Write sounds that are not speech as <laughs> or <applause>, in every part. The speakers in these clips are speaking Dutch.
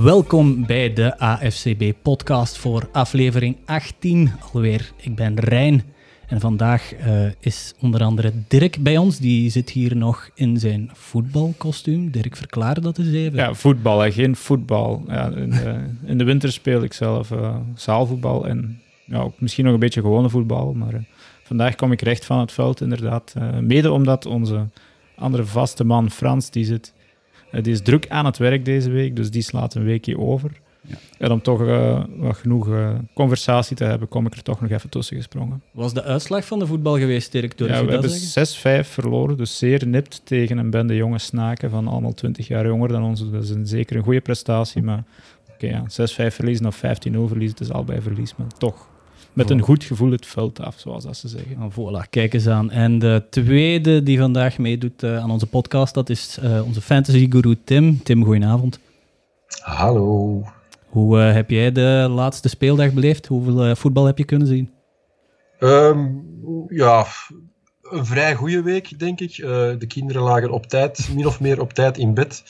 welkom bij de AFCB-podcast voor aflevering 18 alweer. Ik ben Rijn en vandaag uh, is onder andere Dirk bij ons. Die zit hier nog in zijn voetbalkostuum. Dirk, verklaar dat eens even. Ja, voetbal en geen voetbal. Ja, in, de, in, de, winter speel ik zelf uh, zaalvoetbal en ja, ook misschien nog een beetje gewone voetbal. Maar uh, vandaag kom ik recht van het veld, inderdaad. mede omdat onze andere vaste man Frans, die zit die is druk aan het werk deze week, dus die slaat een weekje over. Ja. En om toch uh, wat genoeg uh, conversatie te hebben, kom ik er toch nog even tussen gesprongen. Was de uitslag van de voetbal geweest, Dirk? Ja, we hebben 6-5 verloren, dus zeer nipt tegen een bende jonge snaken van allemaal 20 jaar jonger dan ons. Dat is een, zeker een goede prestatie, maar oké, okay, ja, 6-5 verliezen of 15-0 verliezen, het is al bij verlies, maar toch met een goed gevoel het veld af, zoals dat ze zeggen. Oh, voilà, kijk eens aan. En de tweede die vandaag meedoet uh, aan onze podcast, dat is uh, onze fantasy guru Tim. Tim, goedenavond. Hallo. Hoe uh, heb jij de laatste speeldag beleefd? Hoeveel voetbal heb je kunnen zien? Um, ja, een vrij goede week, denk ik. de kinderen lagen op tijd, min of meer op tijd in bed.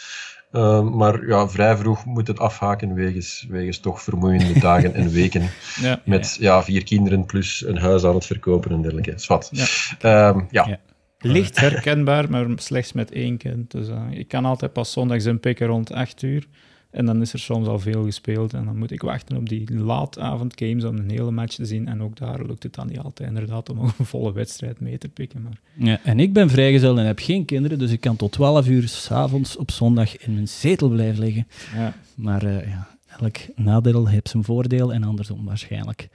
Ehm, maar ja, vrij vroeg moet het afhaken wegens, wegens toch vermoeiende dagen en weken. <laughs> Ja, met ja. vier kinderen plus een huis aan het verkopen en dergelijke. Zwat. Ja. Um, ja. Licht herkenbaar, maar slechts met één kind. Dus uh, ik kan altijd pas zondags inpikken rond 8 uur. En dan is er soms al veel gespeeld. En dan moet ik wachten op die laatavondgames om een hele match te zien. En ook daar lukt het dan niet altijd inderdaad om <laughs> een volle wedstrijd mee te pikken. Maar... Ja, en ik ben vrijgezel en heb geen kinderen, dus ik kan tot 12 uur s'avonds op zondag in mijn zetel blijven liggen. Ja. Maar uh, ja, elk nadeel heeft zijn voordeel en andersom waarschijnlijk.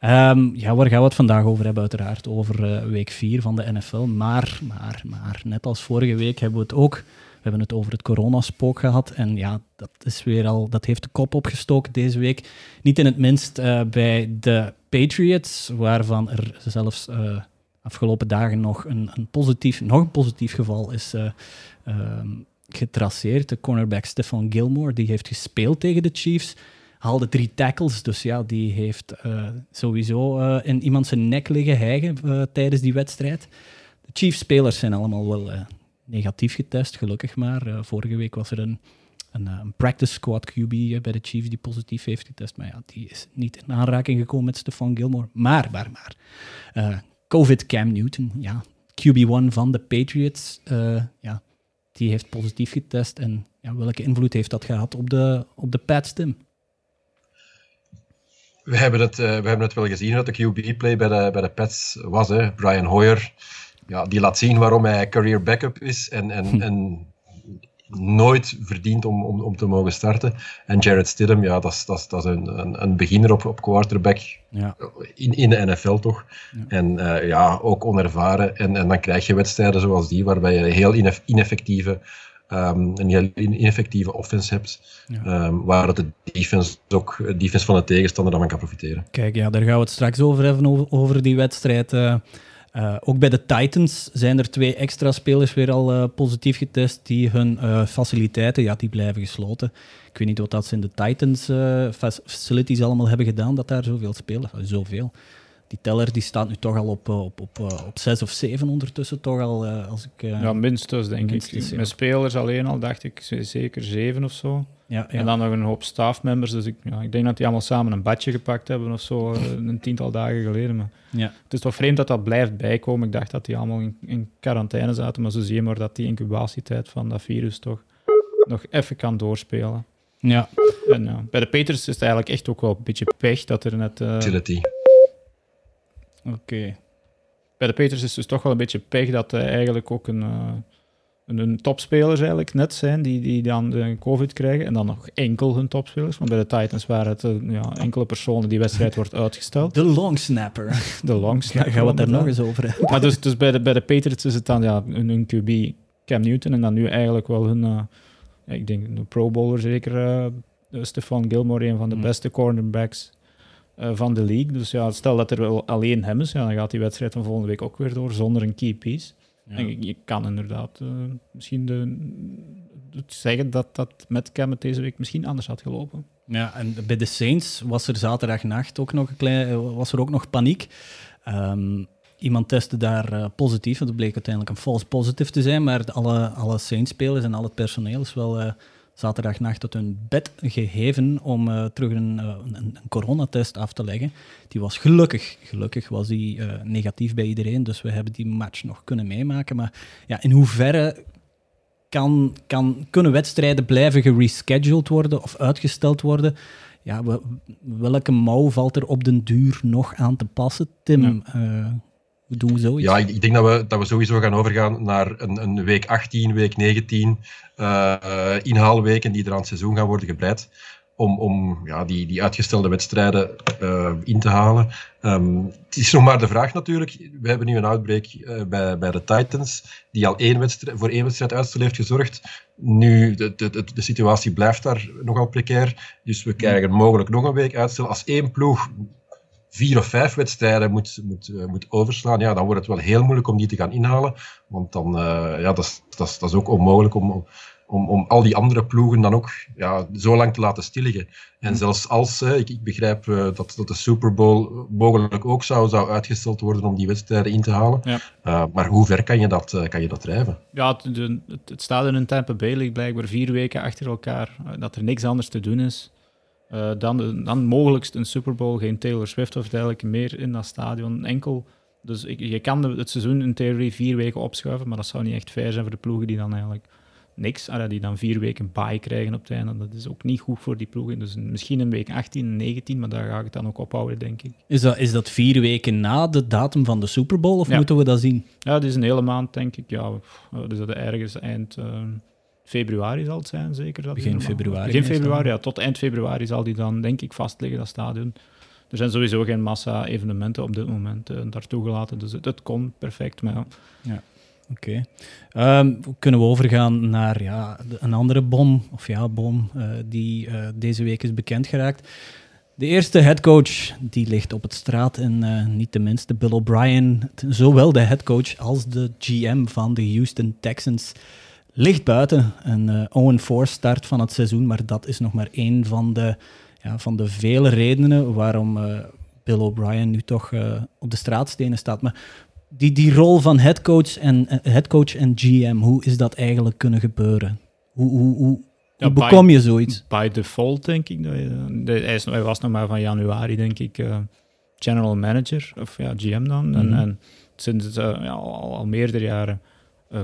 Um, ja, waar gaan we het vandaag over hebben? Uiteraard over uh, week 4 van de NFL. Maar, maar, maar, net als vorige week hebben we het ook hebben het over het coronaspook gehad. En ja, dat, is weer al, dat heeft de kop opgestoken deze week. Niet in het minst uh, bij de Patriots, waarvan er zelfs uh, afgelopen dagen nog een, een, positief, nog een positief geval is uh, getraceerd. De cornerback Stefan Gilmore, die heeft gespeeld tegen de Chiefs haalde drie tackles. Dus ja, die heeft sowieso in iemand zijn nek liggen hijgen tijdens die wedstrijd. De Chiefs-spelers zijn allemaal wel negatief getest, gelukkig maar. Uh, vorige week was er een, een, eh, een practice squad QB uh, bij de Chiefs die positief heeft getest. Maar ja, die is niet in aanraking gekomen met Stefan Gilmore. Maar, maar, maar. COVID Cam Newton, ja, QB1 van de Patriots, ja, die heeft positief getest. En ja, welke invloed heeft dat gehad op de, op de Pats, Tim? We hebben, het, we hebben het wel gezien dat de QB-play bij de, bij de Pats was. Hè. Brian Hoyer ja, die laat zien waarom hij career backup is en, en, hm. en nooit verdient om, om, om te mogen starten. En Jared Stidham, ja, dat is, dat is, dat is een, een, een beginner op, op quarterback ja. in, in de NFL toch. En uh, ja, ook onervaren. En, en dan krijg je wedstrijden zoals die, waarbij je heel ineffectieve, um, een heel ineffectieve offense hebt. Um, waar de defense ook defense van de tegenstander dan kan profiteren. Kijk, ja, daar gaan we het straks over hebben, over, over die wedstrijd. Uh, uh, ook bij de Titans zijn er twee extra spelers weer al uh, positief getest die hun uh, faciliteiten, ja, die blijven gesloten. Ik weet niet wat dat ze in de Titans facilities allemaal hebben gedaan, dat daar zoveel spelen. Zoveel. Die teller die staat nu toch al op, op, op, op zes of zeven ondertussen, toch al. als ik, ja, minstens denk ik. Met spelers alleen al dacht ik zeker zeven of zo. Ja, ja. En dan nog een hoop staffmembers. Dus ik, ja, ik denk dat die allemaal samen een badje gepakt hebben of zo, eh, een tiental dagen geleden. Maar ja. Het is toch vreemd dat dat blijft bijkomen. Ik dacht dat die allemaal in, in quarantaine zaten, maar zo zie je maar dat die incubatietijd van dat virus toch nog even kan doorspelen. Ja. En ja, bij de Peters is het eigenlijk echt ook wel een beetje pech dat er net... Uh... Oké. Bij de Peters is het dus toch wel een beetje pech dat uh, eigenlijk ook een... Uh, hun topspelers eigenlijk net zijn die, die dan de COVID krijgen. En dan nog enkel hun topspelers. Want bij de Titans waren het eh, ja, enkele personen die wedstrijd wordt uitgesteld. De long snapper. <laughs> De long snapper. Gaan we het daar nog eens over hebben. Maar dus, dus bij, de, bij de Patriots is het dan ja, hun, QB Cam Newton. En dan nu eigenlijk wel hun, uh, ik denk een pro bowler zeker, uh, Stefan Gilmore, een van de mm. beste cornerbacks van de league. Dus ja, stel dat er wel alleen hem is, ja, dan gaat die wedstrijd van volgende week ook weer door zonder een key piece. En je kan inderdaad uh, misschien de, zeggen dat dat met Cam deze week misschien anders had gelopen. Ja, en bij de Saints was er zaterdagnacht ook nog, een klein, eh, was er ook nog paniek. Um, iemand testte daar uh, positief, dat bleek uiteindelijk een false positive te zijn, maar alle, alle Saints-spelers en al het personeel is wel, zaterdagnacht tot hun bed gegeven om uh, terug een, een, een, coronatest af te leggen. Die was gelukkig, gelukkig was die negatief bij iedereen, dus we hebben die match nog kunnen meemaken. Maar ja, in hoeverre kan, kan, kunnen wedstrijden blijven gerescheduled worden of uitgesteld worden? Ja, welke mouw valt er op den duur nog aan te passen, Tim? we doen zoiets. Ja, ik, denk dat we, dat we sowieso gaan overgaan naar een, een week 18, week 19 uh, inhaalweken die er aan het seizoen gaan worden gebreid om, om ja, die, die uitgestelde wedstrijden uh, in te halen. Um, het is nog maar de vraag natuurlijk. We hebben nu een outbreak uh, bij, bij de Titans, die al één wedstrijd, voor één wedstrijd uitstel heeft gezorgd. Nu, de, de, de situatie blijft daar nogal precair. Dus we krijgen mogelijk nog een week uitstel. Als één ploeg vier of vijf wedstrijden moet, moet, uh, moet overslaan, ja, dan wordt het wel heel moeilijk om die te gaan inhalen. Want dan, uh, ja, dat is, dat, is, dat is ook onmogelijk om, om, om al die andere ploegen dan ook ja, zo lang te laten stilliggen. En zelfs als, ik, ik, begrijp uh, dat, dat de Super Bowl mogelijk ook zou, zou uitgesteld worden om die wedstrijden in te halen. Ja. Uh, maar hoe ver kan je dat, kan je dat drijven? Ja, het, het, het staat in een Tampa Bay blijkbaar vier weken achter elkaar, dat er niks anders te doen is. Dan, dan mogelijkst een Super Bowl, geen Taylor Swift of dergelijke meer in dat stadion. Enkel dus je kan het seizoen in theorie vier weken opschuiven, maar dat zou niet echt fair zijn voor de ploegen die dan eigenlijk niks. Allee, die dan vier weken bye krijgen op het einde. Dat is ook niet goed voor die ploegen. Dus misschien een week 18, 19, maar daar ga ik het dan ook ophouden, denk ik. Is dat, is dat vier weken na de datum van de Super Bowl, of moeten we dat zien? Ja, het is een hele maand, denk ik. Ja, dus dat ergens eind uh, februari zal het zijn, zeker. Dat Begin februari. Begin februari, ja. Tot eind februari zal die dan, denk ik, vastliggen, dat stadion. Er zijn sowieso geen massa-evenementen op dit moment uh, daar toegelaten, dus het, het kon perfect. Maar ja. ja. Oké. Ehm, kunnen we overgaan naar ja, een andere bom, of ja, bom, uh, die uh, deze week is bekend geraakt. De eerste headcoach die ligt op het straat en uh, niet de minste Bill O'Brien, zowel de headcoach als de GM van de Houston Texans, ligt buiten. Een 0-4 start van het seizoen, maar dat is nog maar één van de, ja, van de vele redenen waarom Bill O'Brien nu toch op de straatstenen staat. Maar die, die rol van headcoach en, eh, headcoach en GM, hoe is dat eigenlijk kunnen gebeuren? Hoe, hoe, hoe, hoe bekom je zoiets? By default, denk ik. Hij, hij was nog maar van januari, denk ik, uh, general manager, of ja, GM dan. en, mhm. en, sinds uh, ja, al, al, meerdere jaren uh,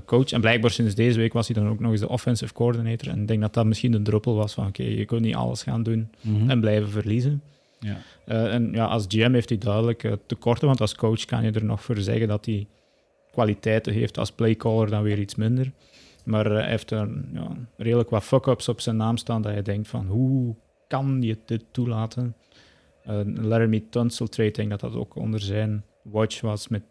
coach. En blijkbaar sinds deze week was hij dan ook nog eens de offensive coordinator. En ik denk dat dat misschien de druppel was van, oké, je kunt niet alles gaan doen mhm. en blijven verliezen. Ja. Uh, en ja, als GM heeft hij duidelijk uh, tekorten, want als coach kan je er nog voor zeggen dat hij kwaliteiten heeft. Als playcaller dan weer iets minder. Maar uh, hij heeft er ja, redelijk wat fuck-ups op zijn naam staan dat je denkt van hoe kan je dit toelaten? Laramie Tunsil trade, denk dat dat ook onder zijn watch was met,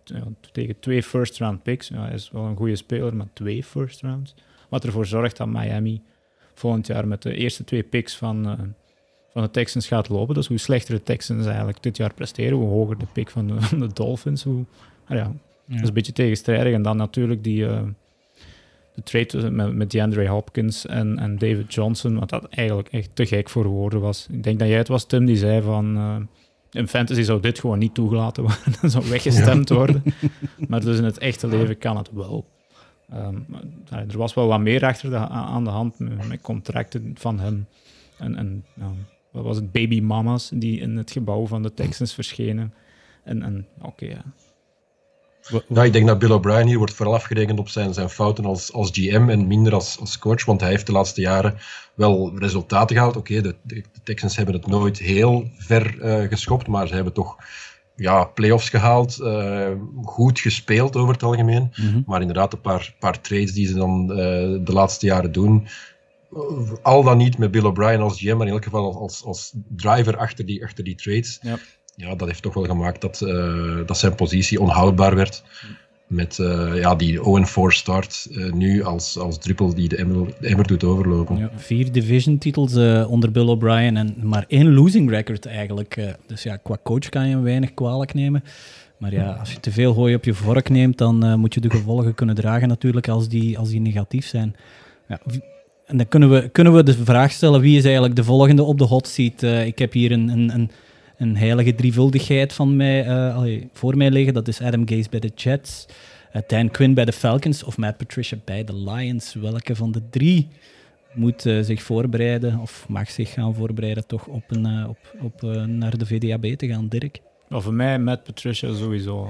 tegen twee first-round picks. Ja, hij is wel een goede speler, maar twee first-rounds. Wat ervoor zorgt dat Miami volgend jaar met de eerste twee picks van van de Texans gaat lopen. Dus hoe slechter de Texans eigenlijk dit jaar presteren, hoe hoger de pick van de, Dolphins. Hoe, ja, Dat is een beetje tegenstrijdig. En dan natuurlijk die, uh, de trade met, met DeAndre Hopkins en, en David Johnson, wat dat eigenlijk echt te gek voor woorden was. Ik denk dat jij het was, Tim, die zei van... Uh, in fantasy zou dit gewoon niet toegelaten worden. <laughs> Dat zou weggestemd worden. maar dus in het echte leven kan het wel. Ehm, er was wel wat meer achter de, aan de hand met, met contracten van hem. En, en wat was het, baby mama's die in het gebouw van de Texans verschenen. En, en oké, ja. Ja, ik denk dat Bill O'Brien hier wordt vooral afgerekend op zijn, zijn fouten als, als GM en minder als, als coach, want hij heeft de laatste jaren wel resultaten gehaald. Oké, de, de, Texans hebben het nooit heel ver uh, geschopt, maar ze hebben toch ja, playoffs gehaald, uh, goed gespeeld over het algemeen. Mhm. Maar inderdaad, een paar, paar trades die ze dan uh, de laatste jaren doen, al dan niet met Bill O'Brien als GM, maar in elk geval als, als driver achter die, achter die trades. Ja. Ja, dat heeft toch wel gemaakt dat, uh, dat zijn positie onhoudbaar werd. Met uh, ja, die 0-4 start uh, nu als, als druppel die de Emmer, de Emmer doet overlopen. Ja, vier division titels onder Bill O'Brien en maar één losing record eigenlijk. dus ja, qua coach kan je hem weinig kwalijk nemen. Maar ja, als je te veel hooi op je vork neemt, dan moet je de gevolgen kunnen dragen natuurlijk als die, als die negatief zijn. Ja, en dan kunnen we, kunnen we de vraag stellen, wie is eigenlijk de volgende op de hot seat? Ik heb hier een, een, een, een, heilige drievuldigheid van mij, allee, voor mij liggen. Dat is Adam Gase bij de Jets, uh, Dan Quinn bij de Falcons of Matt Patricia bij de Lions. Welke van de drie moet zich voorbereiden of mag zich gaan voorbereiden toch op, een, op, op naar de VDAB te gaan, Dirk? Nou, voor mij met Patricia sowieso.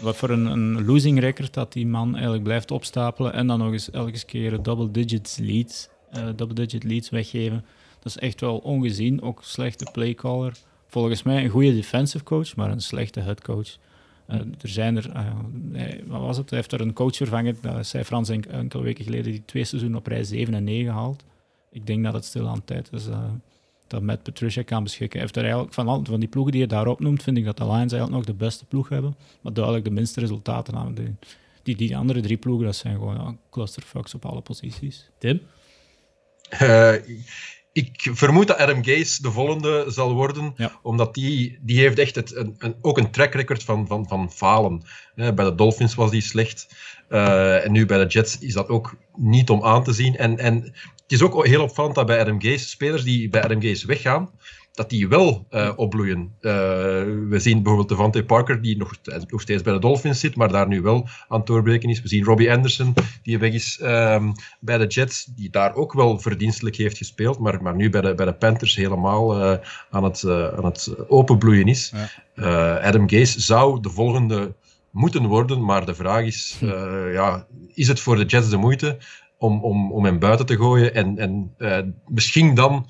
Wat voor een, een losing record dat die man eigenlijk blijft opstapelen en dan nog eens elke keer double digits leads, double digit leads weggeven. Dat is echt wel ongezien. Ook slechte playcaller. Volgens mij een goede defensive coach, maar een slechte headcoach. Uh, er zijn er, uh, wat was het? Hij heeft er een coach vervangen, dat zei Frans enkele weken geleden, die twee seizoenen op rij 7 en 9 haalt. Ik denk dat het stil aan tijd is uh, dat Matt Patricia kan beschikken. Hij heeft er eigenlijk van, al, van die ploegen die je daar opnoemt, vind ik dat de Lions eigenlijk nog de beste ploeg hebben, maar duidelijk de minste resultaten aan. Die, die, die andere drie ploegen, dat zijn gewoon ja, clusterfucks op alle posities. Tim? Ik vermoed dat Adam Gase de volgende zal worden, omdat die, die heeft echt het, een, een, ook een track record van, van, van falen. bij de Dolphins was die slecht. Uh, en nu bij de Jets is dat ook niet om aan te zien. En, en het is ook heel opvallend dat bij Adam Gase, spelers die bij Adam Gase weggaan, dat die wel uh, opbloeien. Uh, we zien bijvoorbeeld Devante Parker, die nog, nog steeds bij de Dolphins zit, maar daar nu wel aan het doorbreken is. We zien Robbie Anderson, die weg is um, bij de Jets, die daar ook wel verdienstelijk heeft gespeeld, maar, maar nu bij de, bij de Panthers helemaal uh, aan, het, aan het openbloeien is. Adam Gase zou de volgende moeten worden, maar de vraag is, hm. ja, is het voor de Jets de moeite? om, om, om hem buiten te gooien. En, en misschien dan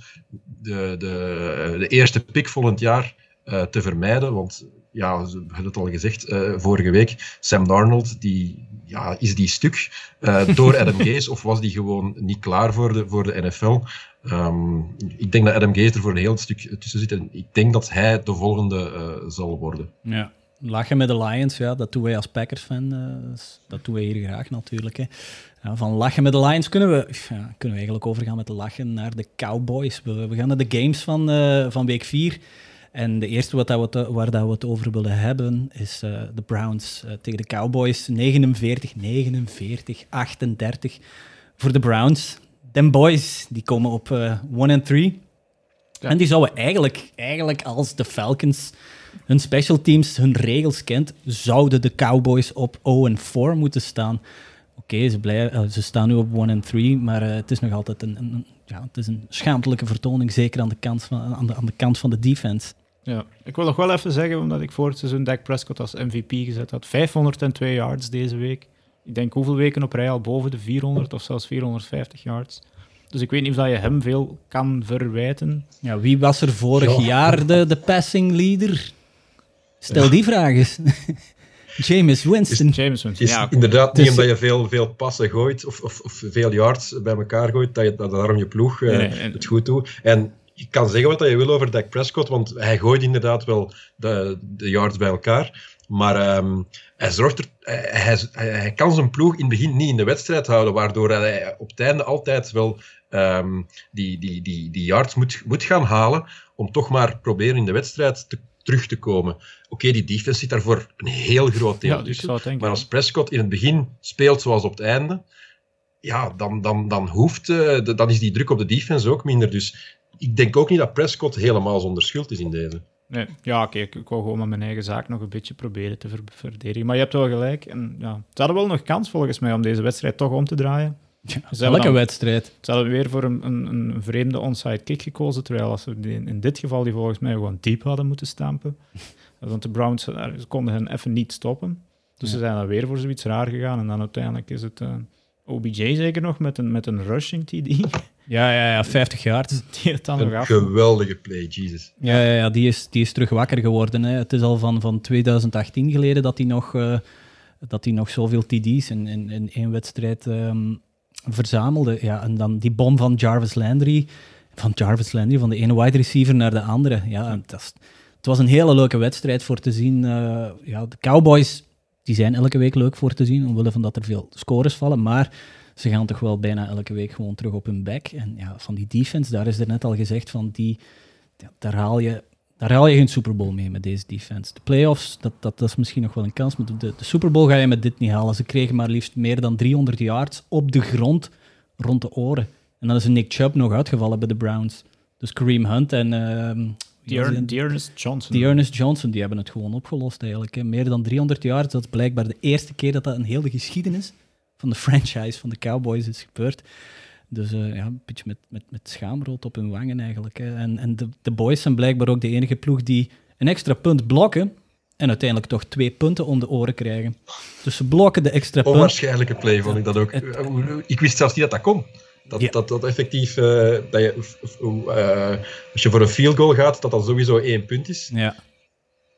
de, de, de eerste pick volgend jaar uh, te vermijden. Want ja, we hebben het al gezegd uh, vorige week. Sam Darnold, die, ja, is die stuk <laughs> door Adam Gase of was die gewoon niet klaar voor de, voor de NFL? Um, ehm, ik denk dat Adam Gase er voor een heel stuk tussen zit. En ik denk dat hij de volgende zal worden. Ja. Lachen met de Lions, ja, dat doen wij als Packers-fan. dat doen wij hier graag natuurlijk. Hè. Ja, van lachen met de Lions kunnen we, ja, kunnen we eigenlijk overgaan met lachen naar de Cowboys. We, we gaan naar de games van, uh, van week 4. En de eerste wat dat we waar dat we het over willen hebben is uh, de Browns uh, tegen de Cowboys. 49, 49, 38 voor de Browns. Den boys die komen op 1 en 3. En die zouden eigenlijk, eigenlijk als de Falcons hun special teams, hun regels kent, zouden de Cowboys op 0 en 4 moeten staan oké, ze, uh, ze staan nu op 1 en 3, maar uh, het is nog altijd een, een, ja, het is een schaamtelijke vertoning, zeker aan de, kant van, aan, de, aan de kant van de defense. Ja, ik wil nog wel even zeggen, omdat ik voor het seizoen Dak Prescott als MVP gezet had. 502 yards deze week. Ik denk hoeveel weken op rij al boven de 400 of zelfs 450 yards. Dus ik weet niet of je hem veel kan verwijten. Ja, wie was er vorig jaar de, de passing leader? Stel die vraag eens. <laughs> James Winston. Is, James Winston. Is ja, inderdaad niet dus- omdat je veel, veel passen gooit of, of, of, veel yards bij elkaar gooit, dat, je, dat daarom je ploeg uh, het goed doet. En je kan zeggen wat je wil over Dak Prescott, want hij gooit inderdaad wel de, de yards bij elkaar. Maar um, hij, zorgt er, hij, hij, hij, kan zijn ploeg in het begin niet in de wedstrijd houden, waardoor hij op het einde altijd wel um, die, die, die, die yards moet, moet gaan halen om toch maar proberen in de wedstrijd te terug te komen. Oké, die defense zit daarvoor een heel groot deel ja, Maar als Prescott in het begin speelt zoals op het einde, ja, dan, dan, dan, hoeft, uh, dan is die druk op de defense ook minder. Dus ik denk ook niet dat Prescott helemaal zonder schuld is in deze. Nee, ja, kijk, ik wou gewoon met mijn eigen zaak nog een beetje proberen te verdedigen. Maar je hebt wel gelijk. En, ja, ze hadden wel nog kans volgens mij om deze wedstrijd toch om te draaien. Ja, welke wedstrijd? Ze hadden weer voor een, een, een vreemde onside kick gekozen, terwijl als ze in dit geval die volgens mij gewoon diep hadden moeten stampen. <laughs> Want de Browns eh, konden hen even niet stoppen. Dus ze zijn dan weer voor zoiets raar gegaan. En dan uiteindelijk is het uh, eh, OBJ zeker nog met een, met een rushing TD. <laughs> Ja, ja, ja 50 jaar. <laughs> Die het dan nog af. geweldige play, Jesus. Ja, ja, ja die, is, die is terug wakker geworden. Hè. Het is al van, van 2018 geleden dat hij nog, uh, dat hij nog zoveel TD's in, in, in één wedstrijd um, verzamelde. Ja, en dan die bom van Jarvis Landry, van Jarvis Landry, van de ene wide receiver naar de andere. Ja, dat het was een hele leuke wedstrijd voor te zien. Uh, ja, de Cowboys die zijn elke week leuk voor te zien, omwille van dat er veel scores vallen, maar ze gaan toch wel bijna elke week gewoon terug op hun back. En ja, van die defense, daar is er net al gezegd, van die, daar haal je daar haal je geen Super Bowl mee met deze defense. De playoffs, dat, dat, dat is misschien nog wel een kans, maar de, de, Super Bowl ga je met dit niet halen. Ze kregen maar liefst meer dan 300 yards op de grond rond de oren. En dan is Nick Chubb nog uitgevallen bij de Browns. Dus Kareem Hunt en... Uh, Dearness Johnson. Dearness Johnson, die hebben het gewoon opgelost eigenlijk. Hè. Meer dan 300 yards, dat is blijkbaar de eerste keer dat dat in heel de geschiedenis van de <laughs> franchise van de Cowboys is gebeurd. Dus ja, een beetje met, met, met schaamrood op hun wangen eigenlijk. Hè. En, en de, de boys zijn blijkbaar ook de enige ploeg die een extra punt blokken en uiteindelijk toch twee punten om de oren krijgen. Dus ze blokken de extra punt. Onwaarschijnlijke play vond ik dat ook. ik wist zelfs niet dat dat kon. Dat, dat, dat effectief, uh, dat je, uh, als je voor een field goal gaat, dat dat sowieso één punt is. Ja,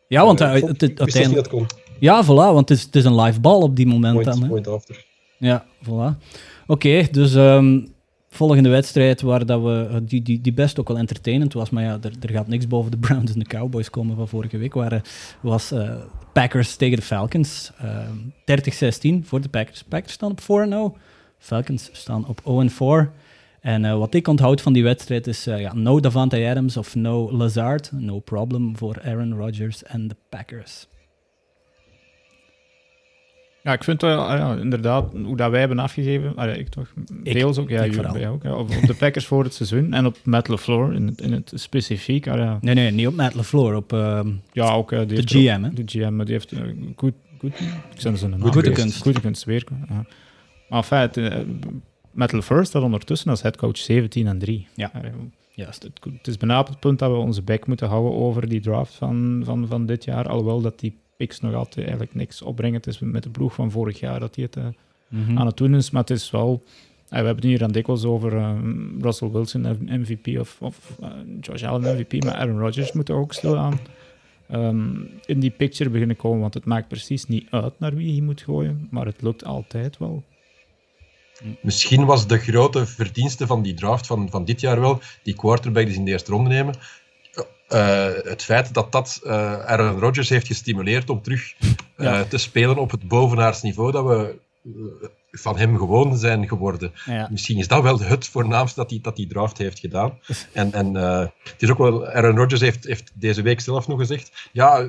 ja want uh, het, het, uiteindelijk... kon. Ja, voilà, want het is, het is een live bal op die moment point, dan. Point after. Ja, voilà. Oké, dus um, volgende wedstrijd waar dat we, eh, die, die, die best ook wel entertainend was, maar ja, er, er gaat niks boven de Browns en de Cowboys komen van vorige week, waren, was uh, Packers tegen de Falcons. Uh, 30-16 voor de Packers. Packers staan op 4-0, Falcons staan op 0-4. En wat ik onthoud van die wedstrijd is ja, no Davante Adams of no Lazard. No problem voor Aaron Rodgers en de Packers. Ja, ik vind uh, ja, inderdaad, hoe dat wij hebben afgegeven, ah, ik toch, deels ook, ja, jullie ook, ja, op, op, de Packers voor het seizoen en op Matt LaFleur in het, in het specifiek. Ah, ja. Nee, nee, niet op Matt LaFleur, op uh, ja, ook, uh, de GM. Ook, de GM, maar die heeft goed, goed, ik zijn ze een goede kunst. Goede kunst weer. Ja. Maar in feite, Matt LaFleur staat ondertussen als headcoach 17 en 3. Ja. Juist. Het, het is bijna op het punt dat we onze bek moeten houden over die draft van, van, van dit jaar, alhoewel dat die picks nog altijd eigenlijk niks opbrengen. Het is met de ploeg van vorig jaar dat hij het uh, mm-hmm. aan het doen is. Maar het is wel... Uh, we hebben het hier aan dikwijls over uh, Russell Wilson MVP of, of Josh Allen MVP, maar Aaron Rodgers moet ook stilaan um, in die picture beginnen komen, want het maakt precies niet uit naar wie je moet gooien, maar het lukt altijd wel. Misschien was de grote verdienste van die draft van, van dit jaar wel, die quarterback die ze in de eerste ronde nemen, uh, het feit dat dat uh, Aaron Rodgers heeft gestimuleerd om terug uh, te spelen op het bovenaardsniveau dat we van hem gewoon zijn geworden. Ja. Misschien is dat wel het voornaamste dat hij, dat hij draft heeft gedaan. En, en het is ook wel, Aaron Rodgers heeft, heeft deze week zelf nog gezegd, ja,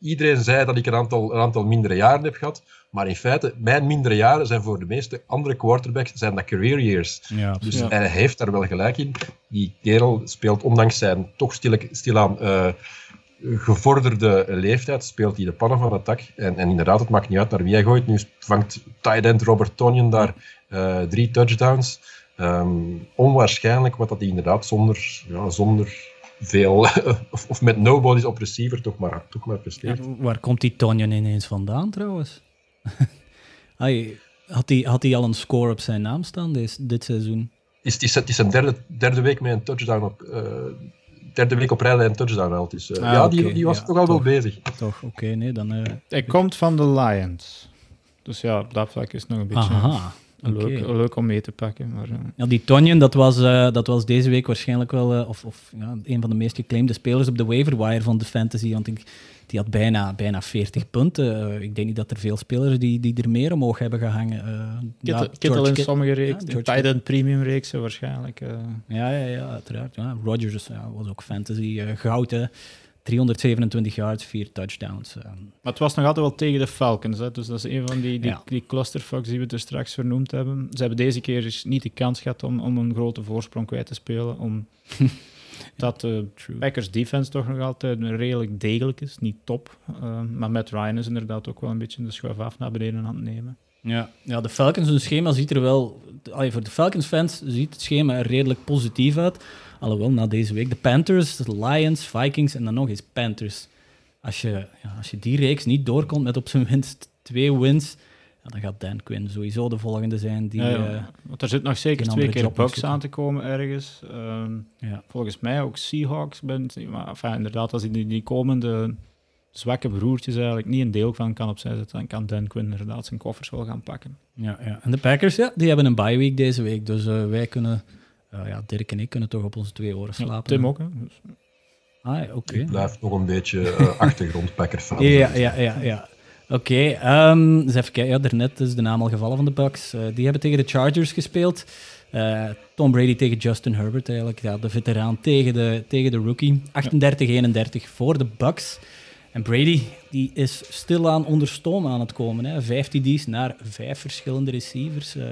iedereen zei dat ik een aantal, een aantal mindere jaren heb gehad, maar in feite, mijn mindere jaren zijn voor de meeste andere quarterbacks zijn dat career years. Ja, dus hij heeft daar wel gelijk in. Die kerel speelt, ondanks zijn toch stilaan uh, gevorderde leeftijd, speelt hij de pannen van het dak. En, en, inderdaad, het maakt niet uit naar wie hij gooit. Nu vangt tight end Robert Tonyan daar uh, drie touchdowns. Um, onwaarschijnlijk wat dat hij inderdaad zonder, ja, zonder veel, <laughs> of, of, met nobodies op receiver toch maar, toch maar presteert. Ja, waar komt die Tonyan ineens vandaan trouwens? <laughs> had hij had al een score op zijn naam staan deze, dit seizoen? Is, is, het is een derde, derde week met een touchdown op. Uh, derde week op rijden en touchdown al. Dus, uh, ja, die, die was toch al wel bezig. Toch, oké, nee, dan... Uh, hij komt van de Lions. Dus ja, op dat vlak is nog een beetje... Aha. Leuk, leuk om mee te pakken. Maar, Ja, die Tonjen, dat was, dat was deze week waarschijnlijk wel of, of ja, een van de meest geclaimde spelers op de waiver wire van de fantasy. Want ik, die had bijna, bijna 40 punten. Uh, ik denk niet dat er veel spelers die, die er meer omhoog hebben gehangen. Uh, ja, in sommige reeksen, Titan Premium reeksen waarschijnlijk. Ja, ja, ja, uiteraard. Ja. Rodgers ja, was ook fantasy goud, hè. 327 yards, 4 touchdowns. Maar het was nog altijd wel tegen de Falcons. Hè? Dus dat is een van die, die, die clusterfucks die we er straks vernoemd hebben. Ze hebben deze keer niet de kans gehad om, om een grote voorsprong kwijt te spelen. Om <laughs> dat de Packers defense toch nog altijd redelijk degelijk is. Niet top. Uh, maar Matt Ryan is inderdaad ook wel een beetje de schuif af naar beneden aan het nemen. Ja, ja de Falcons, hun schema ziet er wel... Allee, voor de Falcons-fans ziet het schema er redelijk positief uit. Alhoewel, na deze week de Panthers, de Lions, Vikings en dan nog eens Panthers. Als je, ja, als je die reeks niet doorkomt met op zijn minst twee wins dan gaat Dan Quinn sowieso de volgende zijn. Die, ja, uh, want er zit nog zeker twee keer Bucks aan te komen ergens. Ja. Volgens mij ook Seahawks. Ben, maar enfin, inderdaad, als hij die, die komende zwakke broertjes eigenlijk niet een deel van kan opzij zetten, dan kan Dan Quinn inderdaad zijn koffers wel gaan pakken. Ja, ja. en de Packers, ja, die hebben een bye week deze week. Dus uh, wij kunnen, ja, Dirk en ik kunnen toch op onze twee oren slapen. Tim ook, hè. Dus. Ah, oké. Okay. Blijft nog een beetje <laughs> achtergrond Packers fan. ja, ja, ja, ja. Oké, okay, um, eens even kijken. Ja, daarnet is de naam al gevallen van de Bucks. Uh, die hebben tegen de Chargers gespeeld. Uh, Tom Brady tegen Justin Herbert eigenlijk. Ja, de veteraan tegen de, tegen de rookie. 38-31 voor de Bucks. En Brady die is stilaan onder stoom aan het komen. Hè. Vijf TD's naar vijf verschillende receivers. Uh,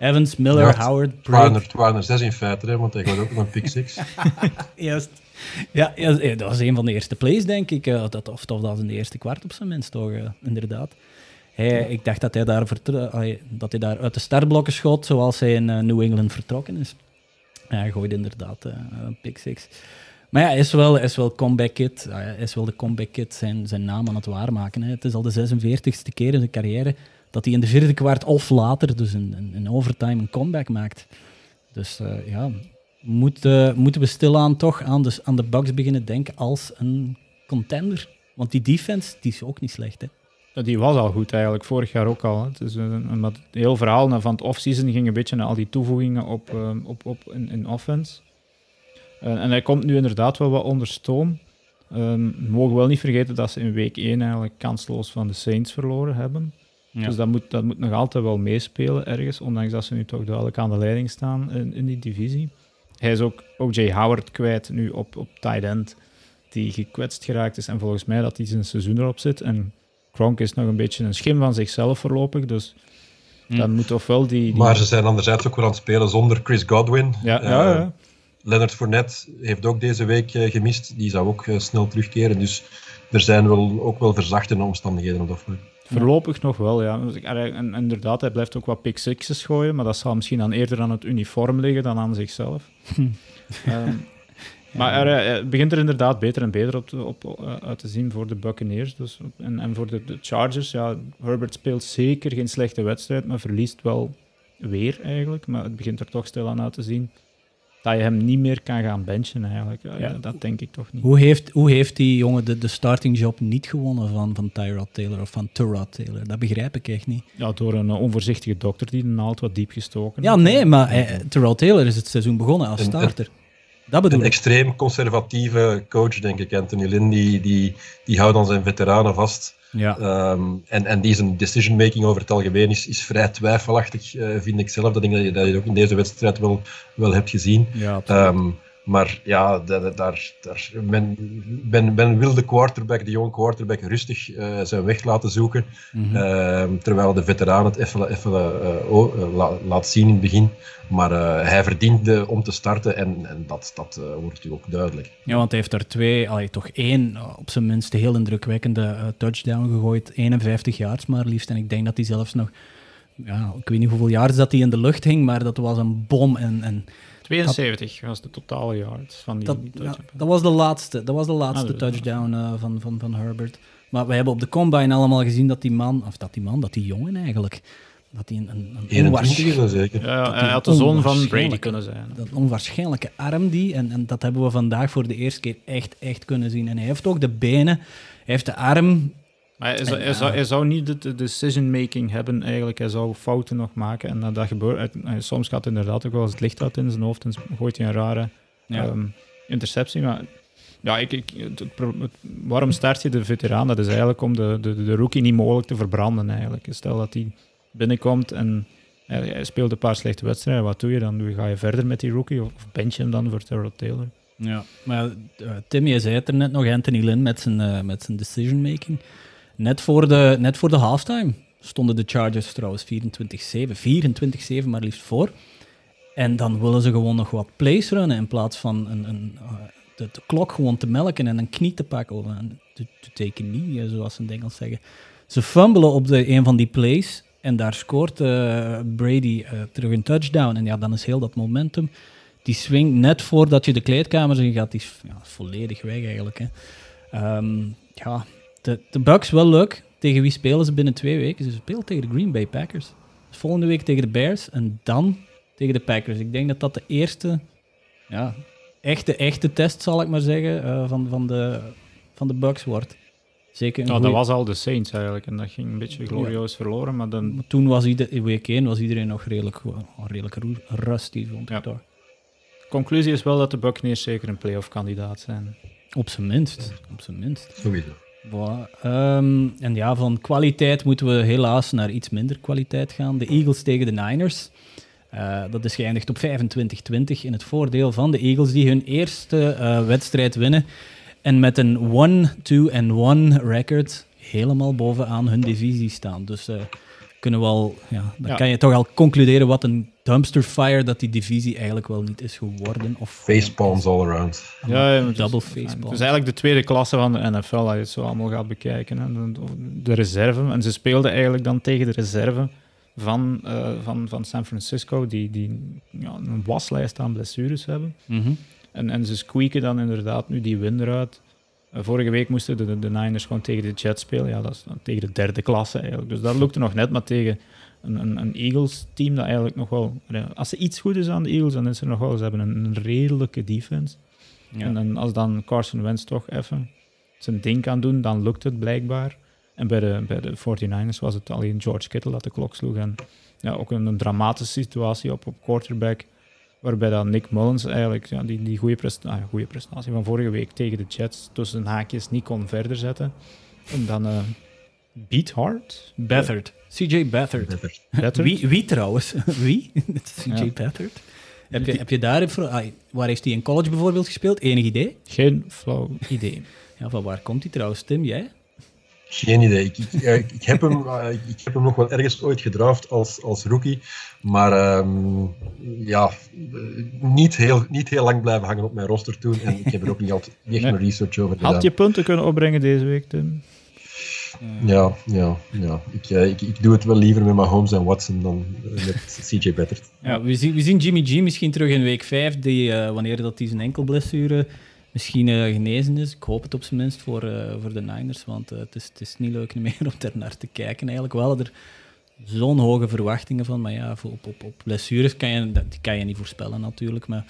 Evans, Miller, ja, Howard, Brady. 206 in feite, hè, want hij gaat ook nog een pick six. <laughs> Juist. Ja, ja, dat was een van de eerste plays, denk ik. Uh, dat, of, of dat was in de eerste kwart op zijn minst, toch? Uh, inderdaad. hij, ik dacht dat hij, daar dat hij daar uit de startblokken schoot, zoals hij in New England vertrokken is. hij gooide inderdaad een pick six. Maar ja, hij is wel, is wel comeback kid. Hij is wel de comeback kid zijn, zijn naam aan het waarmaken. Hè. Het is al de 46ste keer in zijn carrière dat hij in de vierde kwart of later, dus in, overtime, een comeback maakt. Dus uh, ja, moet, moeten we stilaan toch aan de, aan de Bucks beginnen denken als een contender. Want die defense die is ook niet slecht. Hè. die was al goed eigenlijk, vorig jaar ook al. Het, is een, heel verhaal van het offseason ging een beetje naar al die toevoegingen op, uh, op, op in, offense. Uh, en hij komt nu inderdaad wel wat onder stoom. Um, we mogen wel niet vergeten dat ze in week 1 eigenlijk kansloos van de Saints verloren hebben. Dus dat moet, dat moet nog altijd wel meespelen ergens, ondanks dat ze nu toch duidelijk aan de leiding staan in, in die divisie. Hij is ook O.J. Howard kwijt nu op, op tight end, die gekwetst geraakt is. En volgens mij dat hij zijn seizoen erop zit. En Kronk is nog een beetje een schim van zichzelf voorlopig, dus hm. dan moet toch wel die, die, Maar ze zijn anderzijds ook weer aan het spelen zonder Chris Godwin. Ja, ja, ja. Leonard Fournette heeft ook deze week uh, gemist. Die zou ook uh, snel terugkeren. Dus er zijn wel, ook wel verzachtende omstandigheden op dat vlak. Voorlopig nog wel, ja. En, inderdaad, hij blijft ook wat pick sixes gooien, maar dat zal misschien dan eerder aan het uniform liggen dan aan zichzelf. <laughs> um, maar er, begint er inderdaad beter en beter op, op, uit te zien voor de Buccaneers. Dus, en, en voor de, de, Chargers, ja, Herbert speelt zeker geen slechte wedstrijd, maar verliest wel weer eigenlijk. Maar het begint er toch stil aan uit te zien dat je hem niet meer kan gaan benchen eigenlijk. Ja, Dat denk ik toch niet. Hoe heeft, hoe heeft die jongen de, de starting job niet gewonnen van, van Tyrod Taylor of van Tyrod Taylor? Dat begrijp ik echt niet. Ja, door een uh, onvoorzichtige dokter die de naald wat diep gestoken Ja, nee, maar uh, Tyrod Taylor is het seizoen begonnen als starter. dat bedoel een extreem conservatieve coach, denk ik. Anthony Lynn, die, die, die houdt aan zijn veteranen vast. Ja. Ehm, en, en die zijn decision making over het algemeen is, is vrij twijfelachtig, uh, vind ik zelf. Dat denk dat je, dat je ook in deze wedstrijd wel, wel hebt gezien. Ja, maar ja, daar, daar, men, men, men, wil de quarterback, de jonge quarterback, rustig uh, zijn weg laten zoeken. Mm -hmm. terwijl de veteraan het even, even uh, laat zien in het begin. Maar hij verdient om te starten en, en dat, dat wordt u ook duidelijk. Ja, want hij heeft er twee, allee, toch één, op zijn minst heel indrukwekkende touchdown gegooid. 51 yards maar liefst. En ik denk dat hij zelfs nog, ja, ik weet niet hoeveel jaar dat hij in de lucht hing, maar dat was een bom. En, en 72 was de totale yards van die, dat, dat was de laatste, dat was de laatste ah, touchdown uh, van, van, van Herbert. Maar we hebben op de combine allemaal gezien dat die man, of dat die man, dat die jongen eigenlijk, dat hij een, een, een onwaarschijnlijke... zeker. Ja, hij had de zoon van Brady kunnen zijn. Dat onwaarschijnlijke arm die, en, en dat hebben we vandaag voor de eerste keer echt, echt kunnen zien. En hij heeft ook de benen, hij heeft de arm maar hij, zou, hij, zou, hij zou niet de decision-making hebben eigenlijk. Hij zou fouten nog maken. En dat gebeurt. Soms gaat inderdaad ook wel eens het licht uit in zijn hoofd en gooit hij een rare ehm, interceptie. Maar ja, ik, ik, waarom start je de veteraan? Dat is eigenlijk om de, de, de rookie niet mogelijk te verbranden eigenlijk. Stel dat hij binnenkomt en hij, speelt een paar slechte wedstrijden. Wat doe je dan? Ga je verder met die rookie of bench je hem dan voor Terrell Taylor? Ja, maar uh, Tim, je zei het er net nog, Anthony Lynn met zijn, uh, met zijn decision-making. Net voor de, net voor de halftime stonden de Chargers trouwens 24-7. 24-7 maar liefst voor. En dan willen ze gewoon nog wat plays runnen in plaats van een, een, uh, de, klok gewoon te melken en een knie te pakken. Of een, to, take a knee, zoals ze in Engels zeggen. Ze fumbelen op de, een van die plays en daar scoort uh, Brady terug een touchdown. En ja, dan is heel dat momentum. Die swing net voordat je de kleedkamers in gaat, die is ja, volledig weg eigenlijk. Hè. Um, ja, de, de Bucks wel leuk. Tegen wie spelen ze binnen twee weken? Ze spelen tegen de Green Bay Packers. Dus volgende week tegen de Bears en dan tegen de Packers. Ik denk dat dat de eerste ja, echte, echte test, zal ik maar zeggen, uh, van, van, de, van de Bucks wordt. Zeker nou, dat was al de Saints eigenlijk en dat ging een beetje glorieus verloren. Maar dan... toen was ieder, in week 1 was iedereen nog redelijk, redelijk rusty, vond ik ja. toch. Conclusie is wel dat de Buccaneers zeker een playoff kandidaat zijn. Op zijn minst. Op zijn minst. Sowieso. Ehm, en ja, van kwaliteit moeten we helaas naar iets minder kwaliteit gaan. De Eagles tegen de Niners. Uh, dat is geëindigd op 25-20 in het voordeel van de Eagles, die hun eerste uh, wedstrijd winnen. En met een 1-2-1 record helemaal bovenaan hun divisie staan. Dus uh, kunnen we al, ja, dan kan je toch al concluderen wat een dumpster fire dat die divisie eigenlijk wel niet is geworden. Of facepalms all around. Ja, ja double facepalms. Het is eigenlijk de tweede klasse van de NFL als je het zo allemaal gaat bekijken. Hè. De, reserve. En ze speelden eigenlijk dan tegen de reserve van, uh, van, van San Francisco, die, die ja, een waslijst aan blessures hebben. Mm en, en ze squeaken dan inderdaad nu die win eruit. Uh, vorige week moesten de, de, Niners gewoon tegen de Jets spelen. Ja, dat is tegen de derde klasse eigenlijk. Dus dat lukte nog net, maar tegen een, een, een Eagles-team dat eigenlijk nog wel... Als er iets goed is aan de Eagles, dan is er nog wel... Ze hebben een, redelijke defense. Ja. En, en, als dan Carson Wentz toch even zijn ding kan doen, dan lukt het blijkbaar. En bij de, bij de 49ers was het alleen George Kittle dat de klok sloeg. En ja, ook een, een dramatische situatie op, op quarterback. Waarbij dan Nick Mullins eigenlijk ja, die, die goede, prestatie, ah, goede prestatie van vorige week tegen de Jets tussen haakjes niet kon verder zetten. En dan uh, Beat Hard? Bathard. CJ Bathard. <laughs> Wie, wie trouwens? <laughs> wie? <laughs> CJ ja. Bathard. Heb je, heb je daar, waar heeft hij in college bijvoorbeeld gespeeld? Enig idee? Geen flauw idee. Ja, van waar komt hij trouwens, Tim? Jij? Geen idee. Ik, ik, ik, heb hem, eh, ik heb hem nog wel ergens ooit gedraft als, als rookie. Maar um, ja, niet heel, niet heel lang blijven hangen op mijn roster toen. En ik heb er ook niet, altijd, echt nee. research over gedaan. Had je punten kunnen opbrengen deze week, Tim? Ja, ja, ja. Ik, eh, ik, ik doe het wel liever met Mahomes en Watson dan eh, met <laughs> CJ Bettert. Ja, we zien, we zien Jimmy G misschien terug in week 5, die, uh, wanneer dat hij zijn enkelblessure misschien uh, genezen is. Ik hoop het op zijn minst voor, uh, voor de Niners, want uh, het, is, het is niet leuk meer <laughs> om daar naar te kijken. Eigenlijk wel er zo'n hoge verwachtingen van, maar ja, op, op, op blessures kan je, die kan je niet voorspellen natuurlijk. Maar,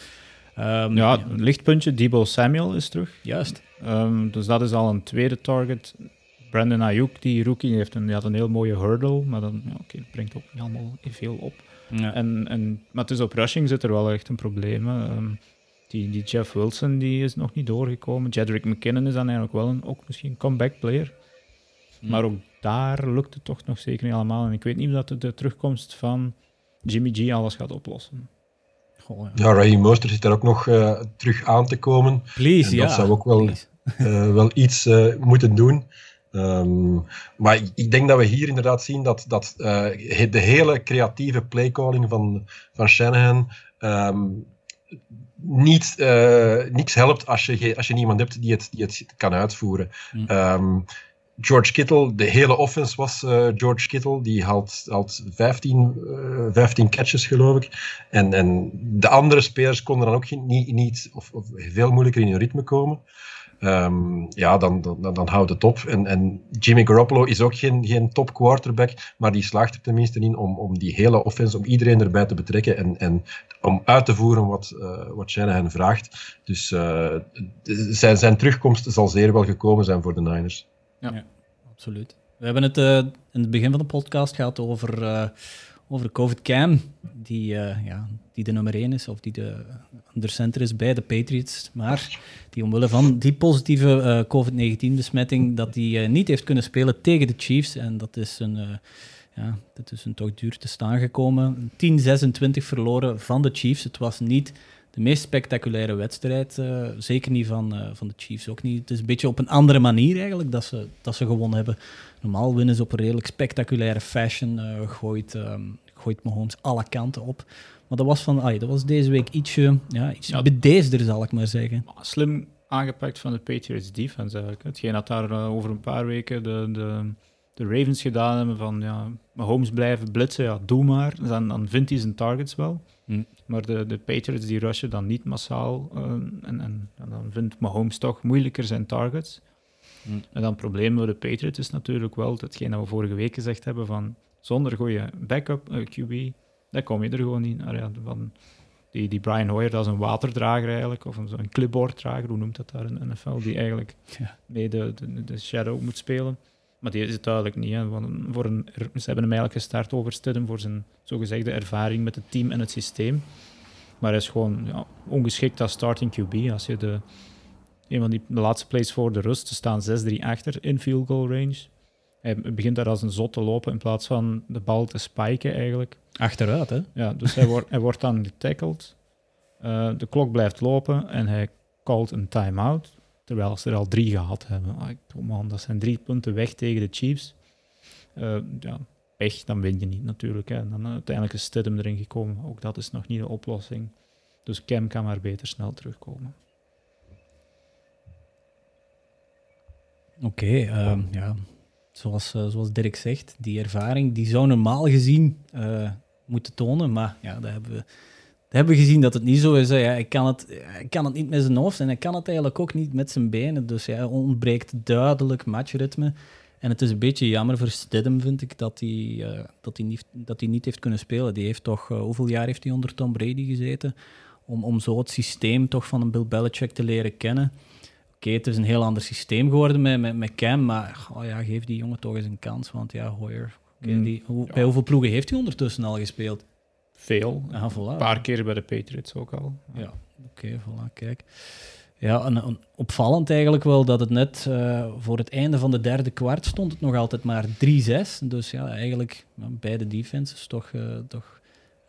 um, ja, ja, lichtpuntje, Debo Samuel is terug. Juist. Um, dus dat is al een tweede target. Brandon Ayuk, die rookie, heeft een, die had een heel mooie hurdle, maar dan, ja, okay, dat brengt ook niet allemaal veel op. Ja. En, en, maar het is op rushing zit er wel echt een probleem. Um, die, die Jeff Wilson die is nog niet doorgekomen. Jedrick McKinnon is dan eigenlijk wel een, ook misschien een comeback player. Hmm. Maar ook daar lukt het toch nog zeker niet allemaal. En ik weet niet of dat de terugkomst van Jimmy G alles gaat oplossen. Goh, ja, ja Ray Monster zit er ook nog uh, terug aan te komen. Please, ja. Dat zou ook wel, uh, wel iets uh, moeten doen. Um, maar ik denk dat we hier inderdaad zien dat, dat de hele creatieve playcalling van, van Shanahan um, niet, uh, niks helpt als je, als je niemand hebt die het, die het kan uitvoeren. Mm. Um, George Kittle, de hele offense was uh, George Kittle. Die had, had 15, uh, 15 catches, geloof ik. En, en de andere spelers konden dan ook niet, niet of, of veel moeilijker in hun ritme komen. Um, ja, dan, dan, dan houdt het op. En, en Jimmy Garoppolo is ook geen, geen top quarterback, maar die slaagt er tenminste in om, om die hele offense, om iedereen erbij te betrekken en, en om uit te voeren wat, uh, wat Shanahan vraagt. Dus uh, zijn, zijn terugkomst zal zeer wel gekomen zijn voor de Niners. Ja, ja absoluut. We hebben het uh, in het begin van de podcast gehad over over COVID Cam, die, uh, ja, die de nummer 1 is, of die de center is bij de Patriots, maar die omwille van die positieve uh, COVID-19-besmetting, dat die uh, niet heeft kunnen spelen tegen de Chiefs. En dat is een, ja, dat is een toch duur te staan gekomen. 10-26 verloren van de Chiefs. Het was niet de meest spectaculaire wedstrijd. zeker niet van, van de Chiefs, ook niet. Het is een beetje op een andere manier eigenlijk dat ze, dat ze gewonnen hebben. Normaal winnen ze op een redelijk spectaculaire fashion. Gooit, um, gooit Mahomes alle kanten op. Maar dat was, van, ay, dat was deze week ietsje, ja, bedeesder, zal ik maar zeggen. Slim aangepakt van de Patriots defense eigenlijk. Hetgeen dat daar uh, over een paar weken de, de, de Ravens gedaan hebben van ja, Mahomes blijven blitsen, ja, doe maar. Dan, dan vindt hij zijn targets wel. Hm. Maar de, de Patriots die rushen dan niet massaal. Uh, en, en, en, dan vindt Mahomes toch moeilijker zijn targets. Hm. En dan het probleem voor de Patriots is natuurlijk wel datgene dat we vorige week gezegd hebben van zonder goede backup uh, eh, QB, daar kom je er gewoon ja, van die, die Brian Hoyer, dat is een waterdrager eigenlijk, of een, een clipboarddrager, hoe noemt dat daar in de NFL, die eigenlijk ja. mee de, de, de, shadow moet spelen. Maar die is het duidelijk niet. Hè. Voor een, ze hebben hem eigenlijk gestart over Stidham voor zijn zogezegde ervaring met het team en het systeem. Maar hij is gewoon ja, ongeschikt als starting QB. Als je de, een van die de laatste plays voor de rust. Ze staan 6-3 achter in field goal range. Hij begint daar als een zot te lopen in plaats van de bal te spiken eigenlijk. Achteruit, hè? Ja, dus hij, wordt, hij wordt dan getackled. Uh, de klok blijft lopen en hij called een time-out. Terwijl ze er al drie gehad hebben. Oh man, dat zijn drie punten weg tegen de Chiefs. Uh, ja, pech, dan win je niet natuurlijk. Hè. Dan uiteindelijk is Stidham erin gekomen. Ook dat is nog niet de oplossing. Dus Cam kan maar beter snel terugkomen. Oké, ehm, ja. Zoals, uh, zoals Dirk zegt, die ervaring die zou normaal gezien uh, moeten tonen. Maar ja, dat hebben we, hebben gezien dat het niet zo is. Hè. Ja, ik, kan het, kan het niet met zijn hoofd en hij kan het eigenlijk ook niet met zijn benen. Dus ja, ontbreekt duidelijk matchritme. En het is een beetje jammer voor Stidham, vind ik, dat hij, uh, dat hij, niet, dat hij niet heeft kunnen spelen. Die heeft toch, hoeveel jaar heeft hij onder Tom Brady gezeten? Om, om zo het systeem toch van een Bill Belichick te leren kennen okay, het is een heel ander systeem geworden met, met, met Cam, maar oh ja, geef die jongen toch eens een kans. Want ja, Hoyer, mm, die, hoe, bij hoeveel ploegen heeft hij ondertussen al gespeeld? Veel. Ja, voilà. Een paar keer bij de Patriots ook al. Ja, oké, okay, voilà, kijk. Ja, en, opvallend eigenlijk wel dat het net uh, voor het einde van de derde kwart stond het nog altijd maar 3-6. Dus ja, eigenlijk beide defenses toch, uh, toch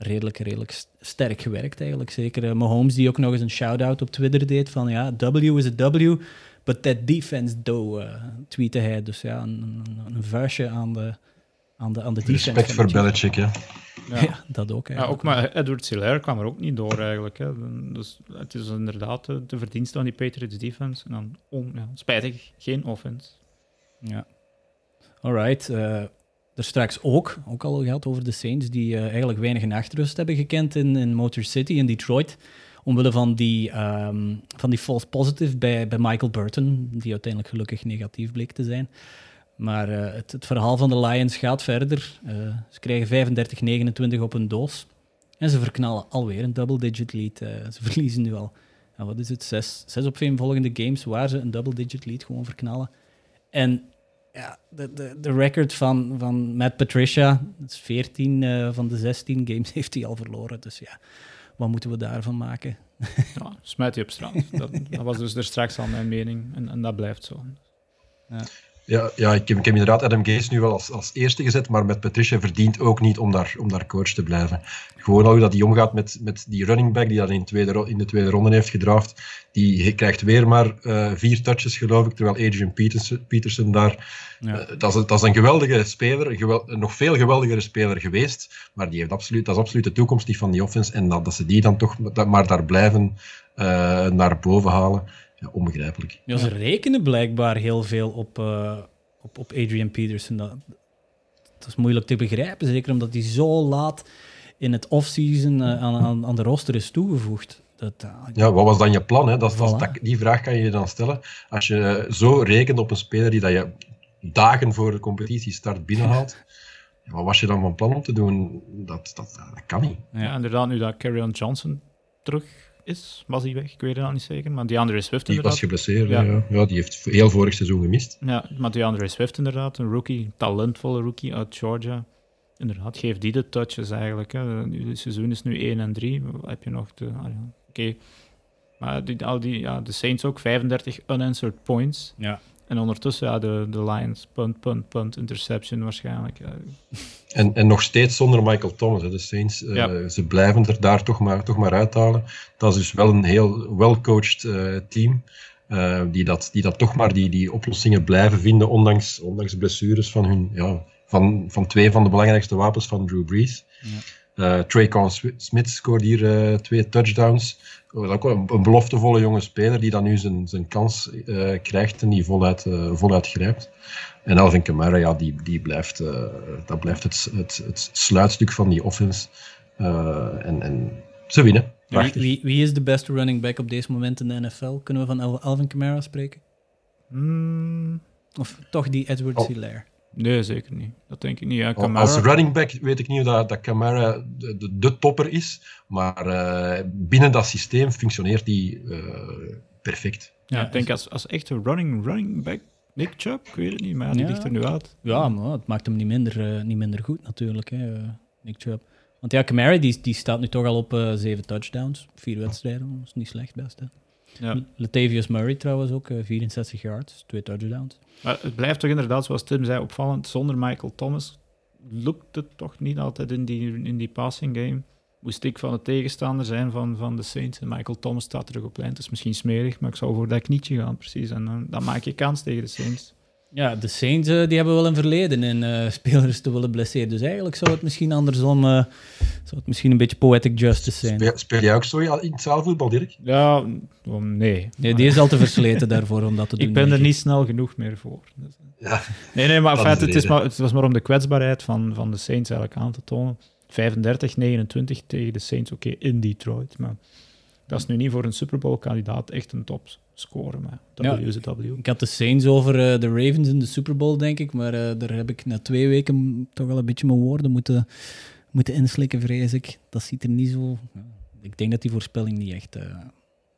redelijk, redelijk sterk gewerkt eigenlijk. Zeker uh, Mahomes die ook nog eens een shout-out op Twitter deed van ja, W is a W, but that defense do, uh, tweette hij. Dus ja, een, een, een vuistje aan de, aan de, aan de defense. Respect voor Belichick, ja. Ja. dat ook. Ja, ook maar Edward Silaire kwam er ook niet door eigenlijk. Hè. Dus het is inderdaad de, de verdienste van die Patriots defense. En dan, oh, ja, spijtig, geen offense. Ja. Alright. Uh, er straks ook, ook al gehad over de Saints, die uh, eigenlijk weinig nachtrust hebben gekend in, in Motor City in Detroit. Omwille van die, um, van die false positive bij, bij Michael Burton, die uiteindelijk gelukkig negatief bleek te zijn. Maar uh, het, het, verhaal van de Lions gaat verder. Uh, ze krijgen 35-29 op een doos. En ze verknallen alweer een double-digit lead. ze <laughs> verliezen nu al, wat is het, zes, zes op vijf volgende games waar ze een double-digit lead gewoon verknallen. En ja, de, de, de record van, van Matt Patricia, dat is 14 uh, van de 16 games, <laughs> heeft hij al verloren. Dus ja, wat moeten we daarvan maken? <laughs> ja, smijt hij op straat. Dat, dat, was dus er straks al mijn mening en, en dat blijft zo. Ja. Ja, ja ik, heb, ik heb inderdaad Adam Gase nu wel als, als eerste gezet, maar met Patricia verdient ook niet om daar, om daar coach te blijven. Gewoon al hoe dat hij omgaat met, met die running back die dat in, tweede, in de tweede ronde heeft gedraft. Die krijgt weer maar uh, vier touches, geloof ik, terwijl Adrian Peterson, Peterson daar... Ja. Uh, dat, is, dat is een geweldige speler, een, gewel, een nog veel geweldigere speler geweest, maar die heeft absoluut, dat is absoluut de toekomst die van die offense. En dat, dat ze die dan toch maar daar blijven uh, naar boven halen ja, onbegrijpelijk. Ja, ze rekenen blijkbaar heel veel op, uh, op, op Adrian Peterson. Dat, dat is moeilijk te begrijpen, zeker omdat hij zo laat in het offseason uh, aan, aan, aan de roster is toegevoegd. Dat, uh, ja, wat was dan je plan? Hè? Dat, voilà. dat, die vraag kan je je dan stellen. Als je zo rekent op een speler die dat je dagen voor de competitie start binnenhaalt, <laughs> wat was je dan van plan om te doen? Dat, dat, dat kan niet. Ja, inderdaad, nu dat Carrion Johnson terug is. Was hij weg? Ik weet het al niet zeker. Maar DeAndre Swift die was geblesseerd, ja. ja. ja. die heeft heel vorig seizoen gemist. Ja, maar DeAndre Swift inderdaad, een rookie, talentvolle rookie uit Georgia. Inderdaad, geeft die de touches eigenlijk. Hè. Het seizoen is nu 1 en 3. Heb je nog de... Ah, ja. Oké. Maar die, al die, ja, de Saints ook 35 unanswered points. Ja. En ondertussen, ja, de, de Lions, punt, punt, punt, interception waarschijnlijk. En, en nog steeds zonder Michael Thomas. Hè. De Saints, uh, ze blijven er daar toch maar, toch maar uithalen. Dat is dus wel een heel well-coached uh, team. Uh, die, dat, die dat toch maar die, die oplossingen blijven vinden, ondanks, ondanks blessures van, hun, ja, van, van twee van de belangrijkste wapens van Drew Brees. Ja. Trey Smith scoort hier twee touchdowns ook een, een beloftevolle jonge speler die dan nu zijn, zijn kans uh, krijgt en die voluit, uh, voluit grijpt. En Alvin Kamara, ja, die, die blijft, uh, dat blijft het, het, het sluitstuk van die offense. en, en ze winnen. Wie, wie, wie, is de beste running back op deze moment in de NFL? Kunnen we van Alvin Kamara spreken? Mm. Of toch die Edward oh. Hilaire? Nee, zeker niet. Dat denk ik niet. Ja, Camara... Als running back weet ik niet of dat, dat Camara de, de, de topper is, maar uh, binnen dat systeem functioneert die uh, perfect. Ja, ik denk als, als echte running, running back, Nick Chubb, ik weet het niet, maar die ja. ligt er nu uit. Ja, maar het maakt hem niet minder, uh, niet minder goed natuurlijk, hè, Nick Chubb. Want ja, Camara die, die staat nu toch al op zeven touchdowns, vier wedstrijden, dat is niet slecht best. Hè. Ja. Latavius Murray trouwens ook, 64 yards, twee touchdowns. Maar het blijft toch inderdaad, zoals Tim zei, opvallend. Zonder Michael Thomas lukt het toch niet altijd in die, in die passing game. Moest ik van de tegenstander zijn van, van de Saints en Michael Thomas staat terug op lijn. Het is misschien smerig, maar ik zou voor dat knietje gaan, precies. En dan, dan maak je kans tegen de Saints. Ja, de Saints uh, die hebben wel een verleden in uh, <laughs> spelers te willen blesseren. Dus eigenlijk zou het misschien andersom, uh, zou het misschien een beetje poetic justice zijn. Speel, speel jij ook zo in het zaalvoetbal, Dirk? Ja, nee. nee. Die is al te versleten daarvoor om dat te <laughs> doen. Ik ben er niet snel genoeg meer voor. Dus, ja, nee, nee, maar, feit, het, is maar het was maar om de kwetsbaarheid van, van de Saints eigenlijk aan te tonen. 35, 29 tegen de Saints, oké, in Detroit. Maar dat is nu niet voor een Super Bowl kandidaat echt een top scoren. Maar WCW. Ja, ik had de Saints over uh, de Ravens in de Super Bowl, denk ik. Maar uh, daar heb ik na twee weken toch wel een beetje mijn woorden moeten, moeten inslikken, vrees ik. Dat ziet er niet zo... Ik denk dat die voorspelling niet echt, uh,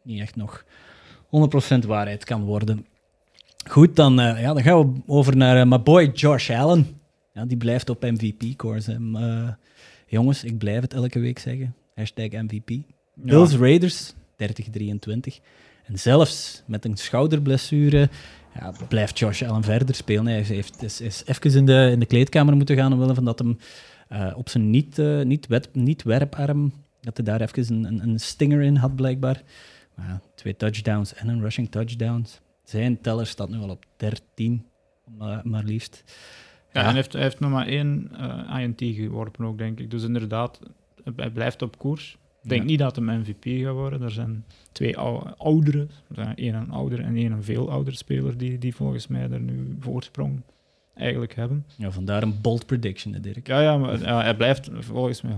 niet echt nog 100% waarheid kan worden. Goed, dan, ja, dan gaan we over naar mijn boy Josh Allen. Ja, die blijft op MVP-course. jongens, ik blijf het elke week zeggen. Hashtag MVP. Bills Raiders, 30-23. En zelfs met een schouderblessure ja, blijft Josh Allen verder spelen. Hij heeft, is, is even in de, in de kleedkamer moeten gaan omwille van dat hem uh, op zijn niet, uh, niet, wet, niet werparm, dat hij daar even een, een, stinger in had blijkbaar. Maar twee touchdowns en een rushing touchdowns. Zijn teller staat nu al op 13, maar, maar liefst. Ja, en hij heeft, hij heeft nog maar één uh, INT geworpen ook, denk ik. Dus inderdaad, hij blijft op koers. Ik denk niet dat hem MVP gaat worden. Er zijn twee oudere, één een ouder en één een veel oudere speler die, die volgens mij er nu voorsprong eigenlijk hebben. Ja, vandaar een bold prediction, Dirk. Ja, ja, maar ja, hij blijft volgens mij...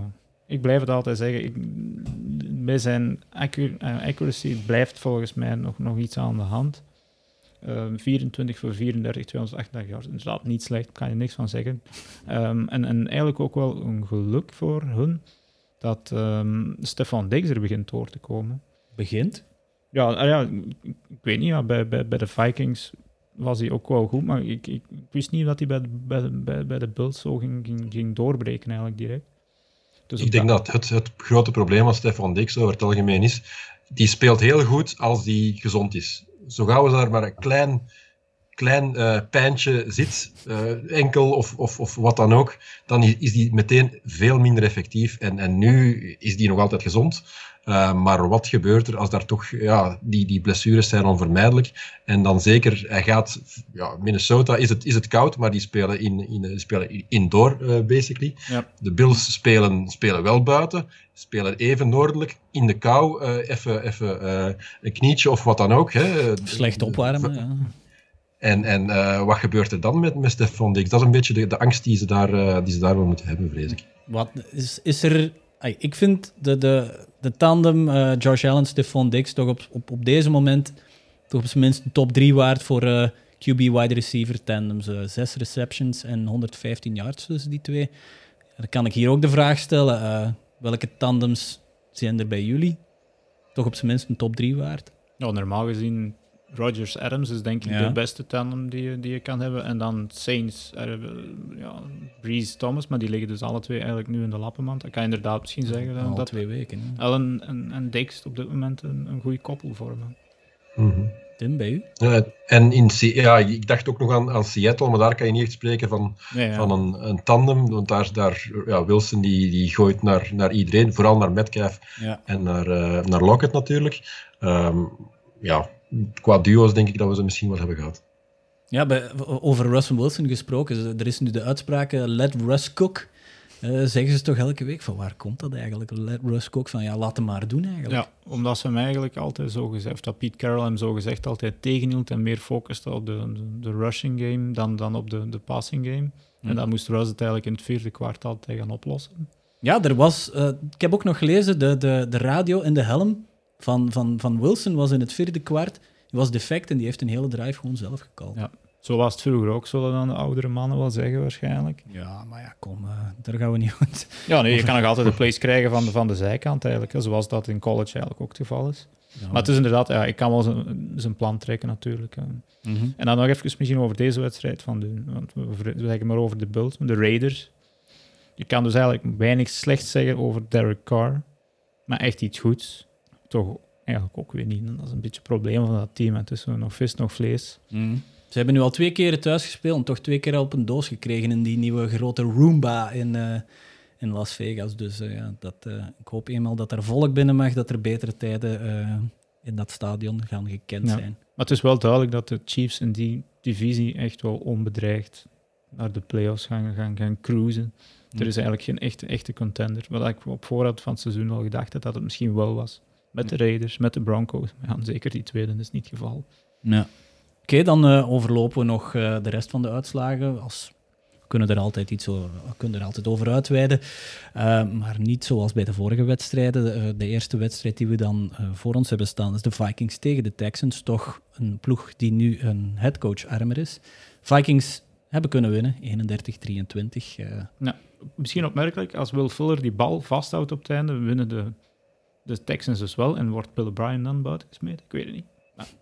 Ik blijf het altijd zeggen, ik, bij zijn eh, accuracy blijft volgens mij nog, nog iets aan de hand. Um, 24 voor 34, 238 jaar. Inderdaad, niet slecht, kan je niks van zeggen. Um, en, en eigenlijk ook wel een geluk voor hun dat um, Stefan Diggs er begint door te komen. Begint? Ja, ah ja ik, weet niet, ja, bij, bij, bij de Vikings was hij ook wel goed, maar ik, ik, wist niet dat hij bij, bij, bij, bij de Bills zo ging, ging, ging doorbreken eigenlijk direct. Dus ik denk dat het, het grote probleem van Stefan Diggs over het algemeen is, die speelt heel goed als die gezond is. Zo gauw we daar maar een klein klein uh, pijntje zit, uh, enkel of, of, of wat dan ook, dan is die meteen veel minder effectief. En, en nu is die nog altijd gezond. Uh, maar wat gebeurt er als daar toch, ja, die, die blessures zijn onvermijdelijk. En dan zeker, hij gaat, ja, Minnesota is het, is het koud, maar die spelen, in, in, spelen indoor, basically. Ja. De Bills spelen, spelen wel buiten, spelen even noordelijk, in de kou, even, even een knietje of wat dan ook. Hè. Slecht opwarmen, ja. En, en uh, wat gebeurt er dan met, met Stefan Diggs? Dat is een beetje de, de angst die ze, daar, uh, die ze daar wel moeten hebben, vrees ik. Wat is, is er... Ik vind de, de, de tandem uh, Josh Allen, Stefan Diggs toch op, op, op deze moment toch op zijn minst een top 3 waard voor QB wide receiver tandems. zes receptions en 115 yards tussen die twee. Dan kan ik hier ook de vraag stellen, welke tandems zijn er bij jullie? Toch op zijn minst een top 3 waard? Nou, normaal gezien Rogers Adams is denk ik de beste tandem die je, die je kan hebben. En dan Saints, uh, ja, Breeze Thomas, maar die liggen dus alle twee eigenlijk nu in de lappenmand. Dat kan je inderdaad misschien zeggen. Dan, Al dat twee weken. Allen en, en Dix op dit moment een, een goede koppel vormen. Mm -hmm. Tim, bij u? en in, ja, ik dacht ook nog aan, aan Seattle, maar daar kan je niet echt spreken van, van een, een tandem. Want daar, daar ja, Wilson die, die gooit naar, naar iedereen, vooral naar Metcalf en naar, uh, naar Lockett natuurlijk. Um, ja, qua duo's denk ik dat we ze misschien wel hebben gehad. Ja, bij, over Russell Wilson gesproken. Er is nu de uitspraak uh, let Russ cook. Uh, zeggen ze toch elke week van waar komt dat eigenlijk? Let Russ cook van ja, laat hem maar doen eigenlijk. Ja, omdat ze hem eigenlijk altijd zo gezegd, dat Pete Carroll hem zo gezegd altijd tegenhield en meer focuste op de, de, rushing game dan, dan op de, de passing game. En hmm. dan moest Russ het eigenlijk in het vierde kwart altijd gaan oplossen. Ja, er was, uh, ik heb ook nog gelezen, de, de, de radio in de helm van, van, van Wilson was in het vierde kwart. Was defect en die heeft een hele drive gewoon zelf gekald. Ja. Zo was het vroeger ook, zullen dan de oudere mannen wel zeggen waarschijnlijk. Ja, maar ja, kom, uh, daar gaan we niet goed. Ja, nee, je kan nog altijd de place krijgen van de, van de zijkant eigenlijk, zoals dat in college eigenlijk ook het geval is. Ja. Maar het is inderdaad, ja, ik kan wel zijn plan trekken natuurlijk. Mm -hmm. En dan nog even misschien over deze wedstrijd, van de, want we zeggen maar over de Bulls, de Raiders. Je kan dus eigenlijk weinig slecht zeggen over Derek Carr, maar echt iets goeds toch eigenlijk ook weer niet. dat is een beetje het probleem van dat team. Het is nog vis, nog vlees. Mm. Ze hebben nu al twee keren thuis gespeeld en toch twee keer op een doos gekregen in die nieuwe grote Roomba in, uh, in Las Vegas. Dus uh, ja, dat, uh, ik hoop eenmaal dat er volk binnen mag, dat er betere tijden in dat stadion gaan gekend ja. zijn. Maar het is wel duidelijk dat de Chiefs in die divisie echt wel onbedreigd naar de playoffs gaan, gaan, gaan cruisen. Er is eigenlijk geen echte, echte contender. Wat ik op voorhand van het seizoen al gedacht had dat het misschien wel was. Met de Raiders, met de Broncos. Ja, zeker die tweede is niet het geval. Ja. Oké, dan uh, overlopen we nog uh, de rest van de uitslagen. Als, we kunnen er altijd, iets over, kunnen er altijd over uitweiden. Uh, maar niet zoals bij de vorige wedstrijden. De, de eerste wedstrijd die we dan voor ons hebben staan is de Vikings tegen de Texans. Toch een ploeg die nu een headcoach armer is. Vikings hebben kunnen winnen, 31-23. Ja, misschien opmerkelijk, als Will Fuller die bal vasthoudt op het einde, winnen de, de Texans dus wel en wordt Bill O'Brien dan buiten gesmeten. Ik weet het niet.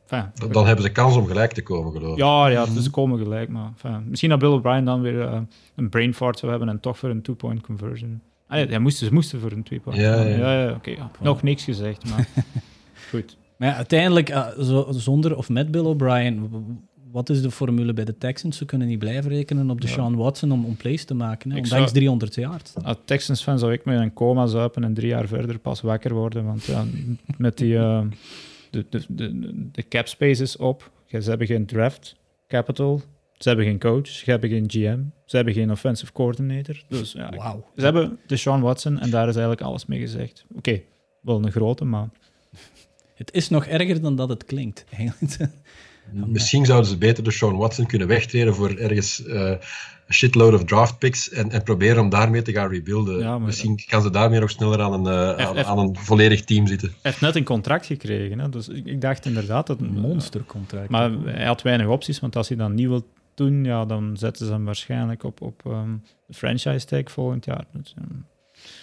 Dan, dan, hebben ze kans om gelijk te komen, geloof ik. Ja, ja ze komen gelijk. Maar enfin, misschien dat Bill O'Brien dan weer uh, een brain fart zou hebben en toch voor een two-point conversion. Ah, ja, hij moest, ze moesten voor een twee-point. Ja, ja. ja, ja oké. Okay, Nog niks gezegd, maar <laughs> goed. Maar ja, uiteindelijk, uh, zo, zonder of met Bill O'Brien, wat is de formule bij de Texans? Ze kunnen niet blijven rekenen op de ja. Sean Watson om, om plays te maken, hè, ondanks 300 jaar. Als Texans-fan zou ik met een coma zuipen en drie jaar verder pas wakker worden, want ja, met die... Uh, de, de, de, de cap space is op. Ze hebben geen draft capital. Ze hebben geen coach. Ze hebben geen GM. Ze hebben geen offensive coordinator. Dus ja, wow. ze hebben de Sean Watson en daar is eigenlijk alles mee gezegd. Oké, wel een grote, maar... Het is nog erger dan dat het klinkt, eigenlijk. Misschien zouden ze beter de Sean Watson kunnen wegtreden voor ergens uh, een shitload of draft picks en, en proberen om daarmee te gaan rebuilden. Misschien kan ze daarmee nog sneller aan een, uh, aan, aan, een volledig team zitten. Hij heeft net een contract gekregen, hè? dus ik, ik dacht inderdaad dat... Een monstercontract. Maar hij had weinig opties, want als hij dan niet wil doen, ja, dan zetten ze hem waarschijnlijk op, op um, de franchise tag volgend jaar. Dus, um,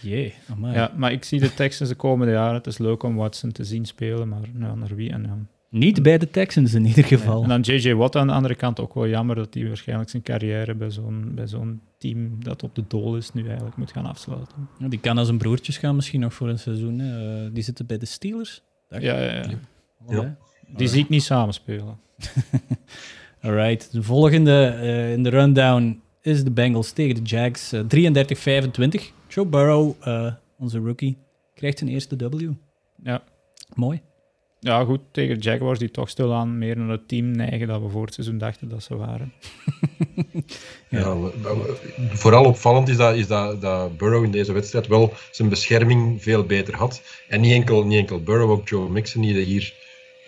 Jee, ja, maar ik zie de Texans de komende jaren. Het is leuk om Watson te zien spelen, maar ja, naar wie en ja. Niet bij de Texans in ieder geval. En dan J.J. Watt aan de andere kant ook wel jammer dat hij waarschijnlijk zijn carrière bij zo'n, bij zo'n team dat op de dool is nu eigenlijk moet gaan afsluiten. Ja, die kan als een broertjes gaan misschien nog voor een seizoen. Uh, die zitten bij de Steelers. Ja, ja, ja. ja. Die zie ik niet samenspelen. <laughs> Alright, de volgende uh, in de rundown is de Bengals tegen de Jags. Uh, eh, 33-25. Joe Burrow, onze rookie, krijgt zijn eerste W. Ja. Mooi. Ja, goed, tegen Jaguars die toch stilaan meer naar het team neigen dat we voor het seizoen dachten dat ze waren. <laughs> ja, vooral opvallend is, dat, is dat, dat Burrow in deze wedstrijd wel zijn bescherming veel beter had. En niet enkel, niet enkel Burrow, ook Joe Mixon, die hier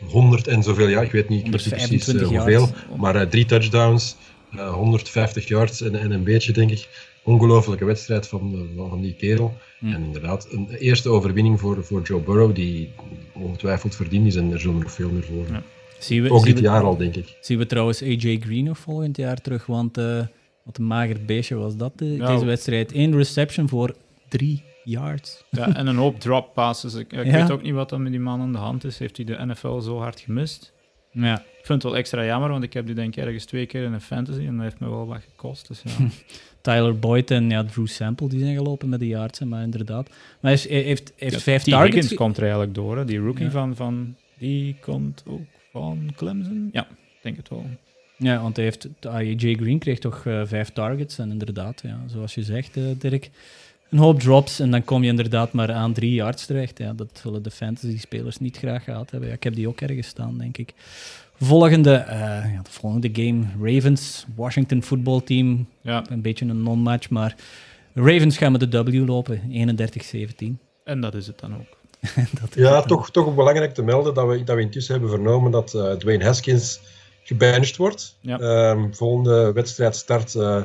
100 en zoveel, ja, ik weet niet precies uh, hoeveel, maar uh, drie touchdowns, uh, eh, 150 yards en, en een beetje, denk ik ongelofelijke wedstrijd van, van, die kerel. Hm. En inderdaad, een eerste overwinning voor, voor Joe Burrow, die ongetwijfeld verdiend is en er zullen nog veel meer voor. Ja. Zien we, Ook dit jaar al, denk ik. Zien we trouwens AJ Green nog volgend jaar terug, want uh, wat een mager beestje was dat, uh, deze wedstrijd. Eén reception voor drie yards. Ja, en een hoop drop passes. Ik, ik weet ook niet wat er met die man aan de hand is. Heeft hij de NFL zo hard gemist? Ja. Ik vind het wel extra jammer, want ik heb die denk ik ergens twee keer in een fantasy en dat heeft me wel wat gekost. Dus ja. <laughs> Tyler Boyd en ja, Drew Sample die zijn gelopen met de yards, maar inderdaad. Maar hij heeft, heeft, vijf die targets. Komt er eigenlijk door, hè. die rookie van, van... Die komt ook van Clemson? Ja, denk het wel. Ja, want hij heeft... J. Green kreeg toch uh, vijf targets en inderdaad, ja, zoals je zegt, uh, Dirk, een hoop drops en dan kom je inderdaad maar aan drie yards terecht. Ja, dat zullen de fantasy-spelers niet graag gehad hebben. Ja, ik heb die ook ergens staan, denk ik. Volgende, uh, ja, de volgende game, Ravens, Washington voetbalteam. Ja. Een beetje een non-match, maar Ravens gaan met de W lopen, 31-17. En dat is het dan ook. <laughs> dat ja, toch, toch belangrijk te melden dat we, dat we intussen hebben vernomen dat uh, Dwayne Haskins gebanigd wordt. Ja. Um, volgende wedstrijd start uh,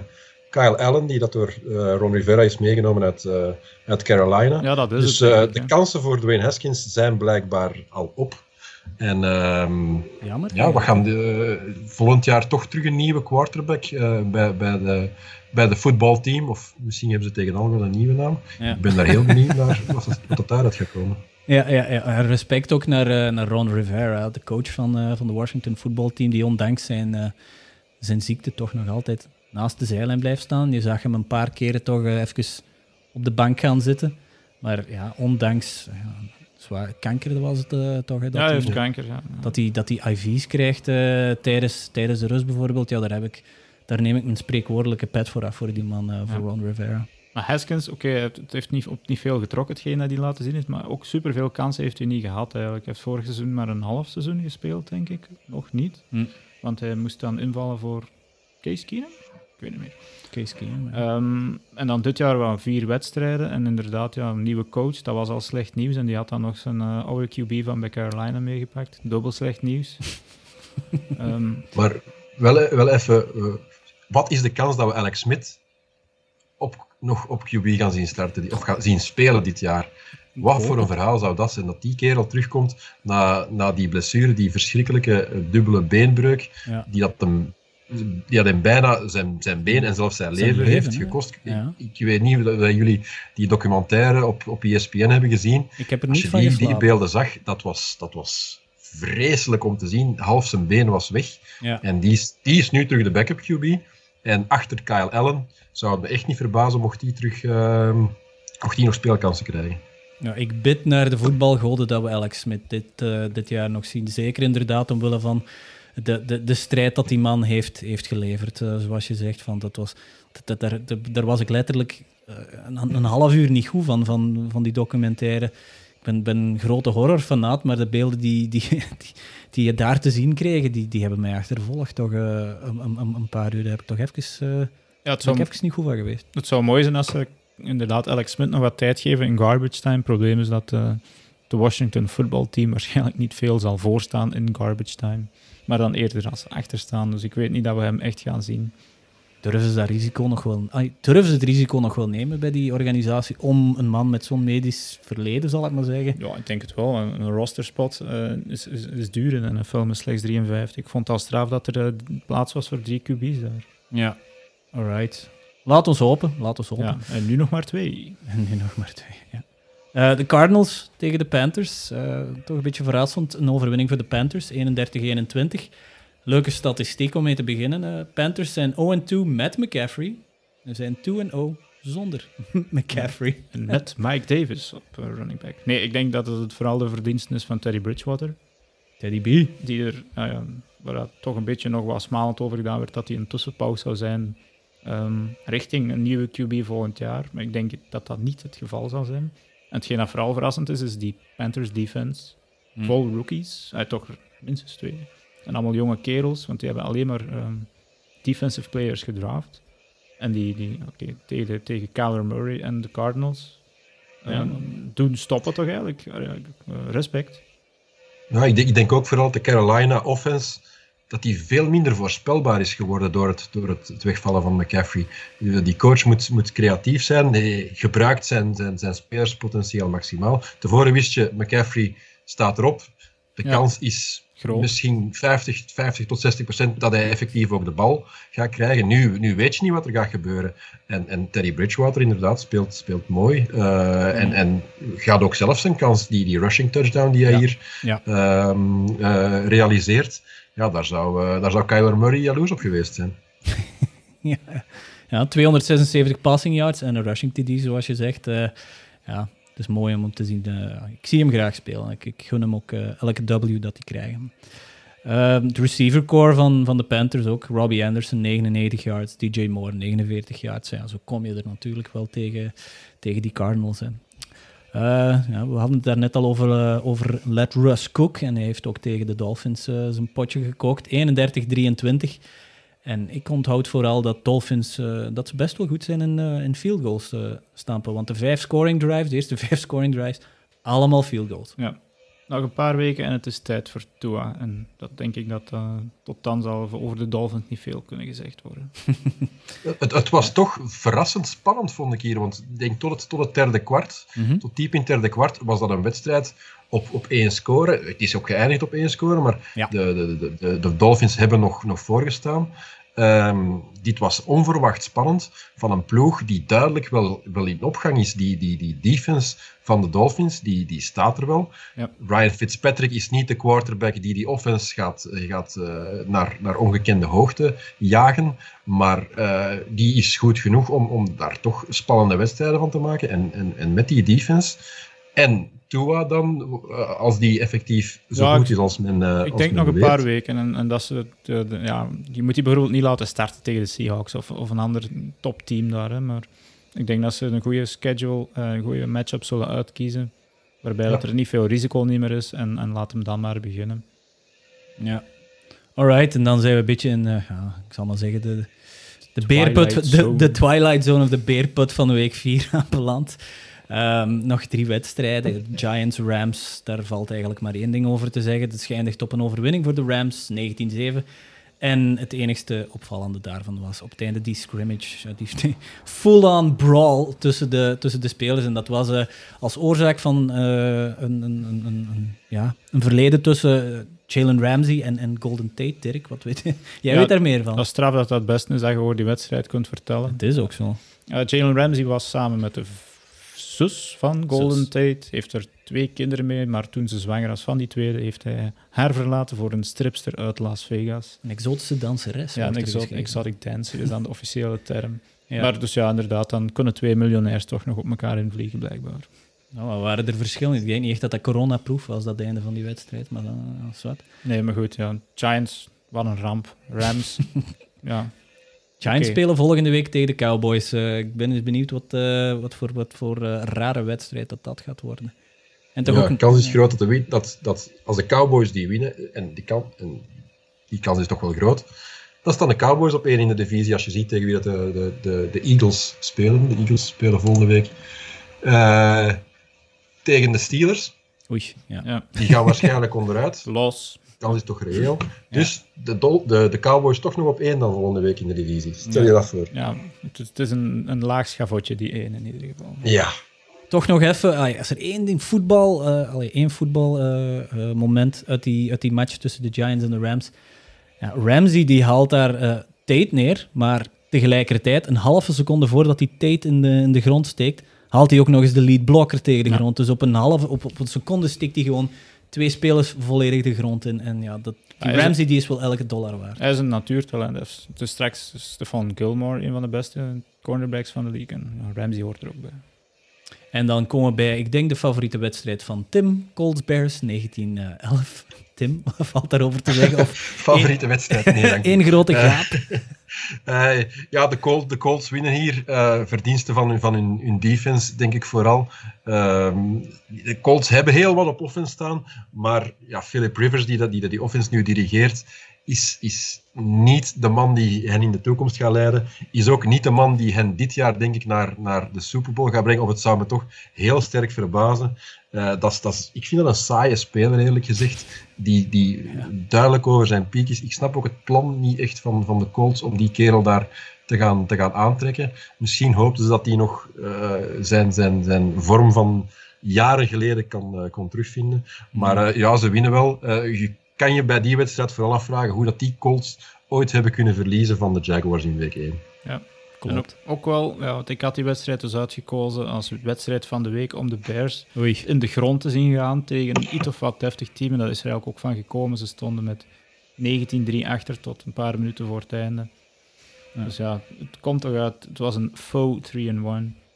Kyle Allen, die dat door Ron Rivera is meegenomen uit, uit Carolina. Ja, dat is dus het, de kansen voor Dwayne Haskins zijn blijkbaar al op. En um, Jammer. Ja, we gaan de, volgend jaar toch terug een nieuwe quarterback uh, bij, bij, de, bij de voetbalteam. Of misschien hebben ze tegen al wel een nieuwe naam. Ik ben daar heel benieuwd naar wat, <laughs> wat dat daaruit gaat komen. Ja, ja, ja, respect ook naar, uh, naar Ron Rivera, de coach van, uh, van de Washington voetbalteam, die ondanks zijn, zijn ziekte toch nog altijd naast de zijlijn blijft staan. Je zag hem een paar keren toch even op de bank gaan zitten. Maar ja, ondanks zwaar kanker was het uh, toch? Hè, dat ja, hij heeft kanker. Ja. Dat hij dat die IV's krijgt uh, tijdens, tijdens de rust bijvoorbeeld. Ja, daar, heb ik, daar neem ik mijn spreekwoordelijke pet voor af voor die man, uh, voor Ron Rivera. Maar Haskins, oké, het, heeft niet, op niet veel getrokken, hetgeen dat hij laten zien is, maar ook superveel kansen heeft hij niet gehad eigenlijk. Hij heeft vorig seizoen maar een half seizoen gespeeld, denk ik. Nog niet. Hm. Want hij moest dan invallen voor Case Keenum? Ik weet niet meer. Keenum, ehm, En dan dit jaar wel vier wedstrijden en inderdaad, ja, een nieuwe coach, dat was al slecht nieuws. En die had dan nog zijn uh, oude QB van bij Carolina meegepakt. Dubbel slecht nieuws. <laughs> Ehm, maar wel, wel even, uh, wat is de kans dat we Alex Smith op, nog op QB gaan zien starten, of gaan zien spelen dit jaar? Wat voor een verhaal zou dat zijn, dat die kerel terugkomt na, na die blessure, die verschrikkelijke eh, dubbele beenbreuk, die dat hem die had hem bijna zijn, zijn been en zelfs zijn, leven, heeft gekost. Ik, weet niet of jullie die documentaire op, op ESPN hebben gezien. Ik heb er niet Als je die, die beelden zag, dat was, dat was vreselijk om te zien. Half zijn been was weg. Ja. En die is, die is nu terug de backup QB. En achter Kyle Allen zou het me echt niet verbazen mocht hij terug uh, mocht die nog speelkansen krijgen. Ja, ik bid naar de voetbalgoden dat we Alex Smith dit, uh, dit jaar nog zien. Zeker inderdaad omwille van de, de, de strijd dat die man heeft, heeft geleverd. Uh, zoals je zegt, van, dat was, dat, daar, daar was ik letterlijk uh, een, een, half uur niet goed van, van, van die documentaire. Ik ben, ben een grote horrorfanaat, maar de beelden die, die, <laughs> die, die, je daar te zien kreeg, die, die hebben mij achtervolgd. Toch, uh, een, een, een, paar uur daar heb ik toch even, ja, het zou, even niet goed van geweest. Het zou mooi zijn als ze inderdaad Alex Smith nog wat tijd geven in garbage time. Het probleem is dat de Washington voetbalteam waarschijnlijk niet veel zal voorstaan in garbage time maar dan eerder als achterstaan. Dus ik weet niet dat we hem echt gaan zien. Durven ze, dat risico nog wel, durven ze het risico nog wel nemen bij die organisatie om een man met zo'n medisch verleden, zal ik maar zeggen? Ja, ik denk het wel. Een, een rosterspot uh, is, is, is, duur en een film is slechts 53. Ik vond het al straf dat er uh, plaats was voor drie QB's daar. Ja, alright. Laat ons hopen, laat ons hopen. Ja, en nu nog maar twee. <laughs> En nu nog maar twee, ja. Uh, de Cardinals tegen de Panthers. Uh, toch een beetje verrassend. Een overwinning voor de Panthers, 31-21. Leuke statistiek om mee te beginnen. Uh, Panthers zijn 0-2 met McCaffrey. Ze zijn 2-0 zonder <laughs> McCaffrey. En met Mike Davis op running back. Nee, ik denk dat het vooral de verdiensten is van Teddy Bridgewater. Teddy B. Die er, nou ja, waar toch een beetje nog wat smalend over gedaan werd, dat hij een tussenpauze zou zijn um, richting een nieuwe QB volgend jaar. Maar ik denk dat dat niet het geval zal zijn. En hetgeen dat vooral verrassend is, is die Panthers defense. Hmm. Vol rookies, uit toch minstens twee. En allemaal jonge kerels, want die hebben alleen maar ehm, defensive players gedraft. En die, die okay, tegen, tegen Kyler Murray en de Cardinals um, doen stoppen toch eigenlijk. Respect. Ja, ik denk, ik denk ook vooral de Carolina offense dat die veel minder voorspelbaar is geworden door het, door het, wegvallen van McCaffrey. Die coach moet, moet creatief zijn, hij gebruikt zijn, zijn, zijn spelerspotentieel maximaal. Tevoren wist je, McCaffrey staat erop. De kans is Groot. misschien 50, 50 tot 60 procent dat hij effectief ook de bal gaat krijgen. Nu, nu weet je niet wat er gaat gebeuren. En, en Teddy Bridgewater inderdaad speelt, speelt mooi. Uh, en, en gaat ook zelf zijn kans, die, die rushing touchdown die hij hier ja. Um, uh, realiseert ja, daar zou, uh, daar zou Kyler Murray jaloers op geweest zijn. <laughs> ja. ja, 276 passing yards en een rushing TD, zoals je zegt. Ja, het is mooi om te zien. Uh, ik zie hem graag spelen. Ik, ik gun hem ook elke W dat hij krijgt. Ehm, de receiver core van, van de Panthers ook. Robbie Anderson, 99 yards. DJ Moore, 49 yards. Zo kom je er natuurlijk wel tegen, tegen die Cardinals. Hè. Uh, ja, we hadden het daar net al over, over Let Russ Cook. En hij heeft ook tegen de Dolphins zijn potje gekookt. 31-23. En ik onthoud vooral dat Dolphins dat ze best wel goed zijn in, in field goals stampen. Want de vijf scoring drives, de eerste <laughs> vijf scoring drives, allemaal field goals. Ja, nog een paar weken en het is tijd voor Tua. En dat denk ik dat uh, tot dan zal over de Dolphins niet veel kunnen gezegd worden. <laughs> het, het, was toch verrassend spannend, vond ik hier. Want ik denk tot het, tot het derde kwart, mhm. tot diep in het derde kwart, was dat een wedstrijd op, op één score. Het is ook geëindigd op één score, maar de, de, de, de, Dolphins hebben nog, nog voorgestaan. Um, dit was onverwacht spannend van een ploeg die duidelijk wel, wel in opgang is. Die, die, die defense van de Dolphins, die, die staat er wel. Ja. Ryan Fitzpatrick is niet de quarterback die die offense gaat, gaat uh, naar, naar ongekende hoogte jagen. Maar uh, die is goed genoeg om, om daar toch spannende wedstrijden van te maken. En, en, en met die defense. En Tua dan, eh, als die effectief zo goed is als men. Uh, ik denk nog een paar weken. En, en dat ze, de, de, ja, je moet die bijvoorbeeld niet laten starten tegen de Seahawks of, of een ander topteam daar. Hè, maar Ik denk dat ze een goede schedule, uh, een goede matchup zullen uitkiezen. Waarbij dat er niet veel risico niet meer is. En, en laat hem dan maar beginnen. Ja. Alright, en dan zijn we een beetje in, uh, ja, ik zal maar zeggen, de, de beerput, de, de Twilight Zone of de beerput van de week 4 <laughs> aanbeland. Um, nog drie wedstrijden. Giants, Rams, daar valt eigenlijk maar één ding over te zeggen. Het schijnt op een overwinning voor de Rams, 19-7. En het enigste opvallende daarvan was op het einde die scrimmage, die full-on brawl tussen de, tussen de spelers. En dat was uh, als oorzaak van uh, een, een, een, een, ja, een verleden tussen Jalen Ramsey en, en Golden Tate. Dirk, wat weet je? <laughs> Jij weet daar meer van. Dat is straf dat dat het beste is dat je over die wedstrijd kunt vertellen. Het is ook zo. Uh, Jalen Ramsey was samen met de zus van Golden Tate. Heeft er twee kinderen mee, maar toen ze zwanger was van die tweede, heeft hij haar verlaten voor een stripster uit Las Vegas. Een exotische danseres. Ja, een exot exotic dancer is dan de officiële term. <laughs> Maar dus ja, inderdaad, dan kunnen twee miljonairs toch nog op elkaar invliegen, blijkbaar. Nou, waren er verschillen? Ik weet niet echt dat dat coronaproof was, dat einde van die wedstrijd, maar dan is wat. Nee, maar goed, ja. Giants, wat een ramp. Rams, <laughs> ja, Giants spelen volgende week tegen de Cowboys. Uh, ik ben eens benieuwd wat, uh, wat voor, wat voor uh, rare wedstrijd dat, dat gaat worden. En toch ja, ook een... kans is groot dat, de, dat, dat als de Cowboys die winnen, en die, kan, en die kans is toch wel groot, dan staan de Cowboys op één in de divisie. Als je ziet tegen wie dat de, de, de, de Eagles spelen. De Eagles spelen volgende week tegen de Steelers. Oei, ja. Die gaan waarschijnlijk onderuit. Los kans is toch reëel. Dus de, de, de Cowboys toch nog op één dan volgende week in de divisie. Stel je dat voor. Ja, het is, het is een, een laag schavotje, die één in ieder geval. Ja. Toch nog even, als er één ding voetbal, uh, allee, één voetbal uh, uh, moment uit die, uit die match tussen de Giants en de Rams. Ja, Ramsey die haalt daar Tate neer, maar tegelijkertijd, een halve seconde voordat hij Tate in de, in de grond steekt, haalt hij ook nog eens de lead blocker tegen de grond. Dus op een halve, op, op een seconde stikt hij gewoon twee spelers volledig de grond in. En ja, dat, die Ramsey die is wel elke dollar waard. Hij is een natuurtalent. Dus, dus straks is Stefan Gilmore een van de beste cornerbacks van de league. En Ramsey hoort er ook bij. En dan komen we bij, ik denk, de favoriete wedstrijd van Tim, Colts Bears 1911. Tim, wat valt daarover te zeggen? Of <laughs> favoriete wedstrijd? Nee, Eén <laughs> grote gaap. Uh, <laughs> ja, de Colts, de Colts winnen hier. Uh, verdiensten van, hun, van hun, hun, defense, denk ik vooral. Uh, de Colts hebben heel wat op offense staan. Maar ja, Philip Rivers, die, dat, die die offense nu dirigeert, is, is niet de man die hen in de toekomst gaat leiden. Is ook niet de man die hen dit jaar, denk ik, naar, naar de Super Bowl gaat brengen. Of het zou me toch heel sterk verbazen. Uh, dat dat ik vind dat een saaie speler, eerlijk gezegd. Die, die duidelijk over zijn piek is. Ik snap ook het plan niet echt van, van de Colts om die kerel daar te gaan, te gaan aantrekken. Misschien hoopten ze dat hij nog uh, zijn, zijn, zijn vorm van jaren geleden kan, uh, kon terugvinden. Maar ja, ze winnen wel. je kan je bij die wedstrijd vooral afvragen hoe dat die Colts ooit hebben kunnen verliezen van de Jaguars in week 1. Ja, klopt. Ook, wel, ja, want ik had die wedstrijd dus uitgekozen als wedstrijd van de week om de Bears Oei. in de grond te zien gaan tegen een iets of wat deftig team. En dat is er eigenlijk ook van gekomen. Ze stonden met 19-3 achter tot een paar minuten voor het einde. Dus ja, het komt toch uit. Het was een faux 3-1.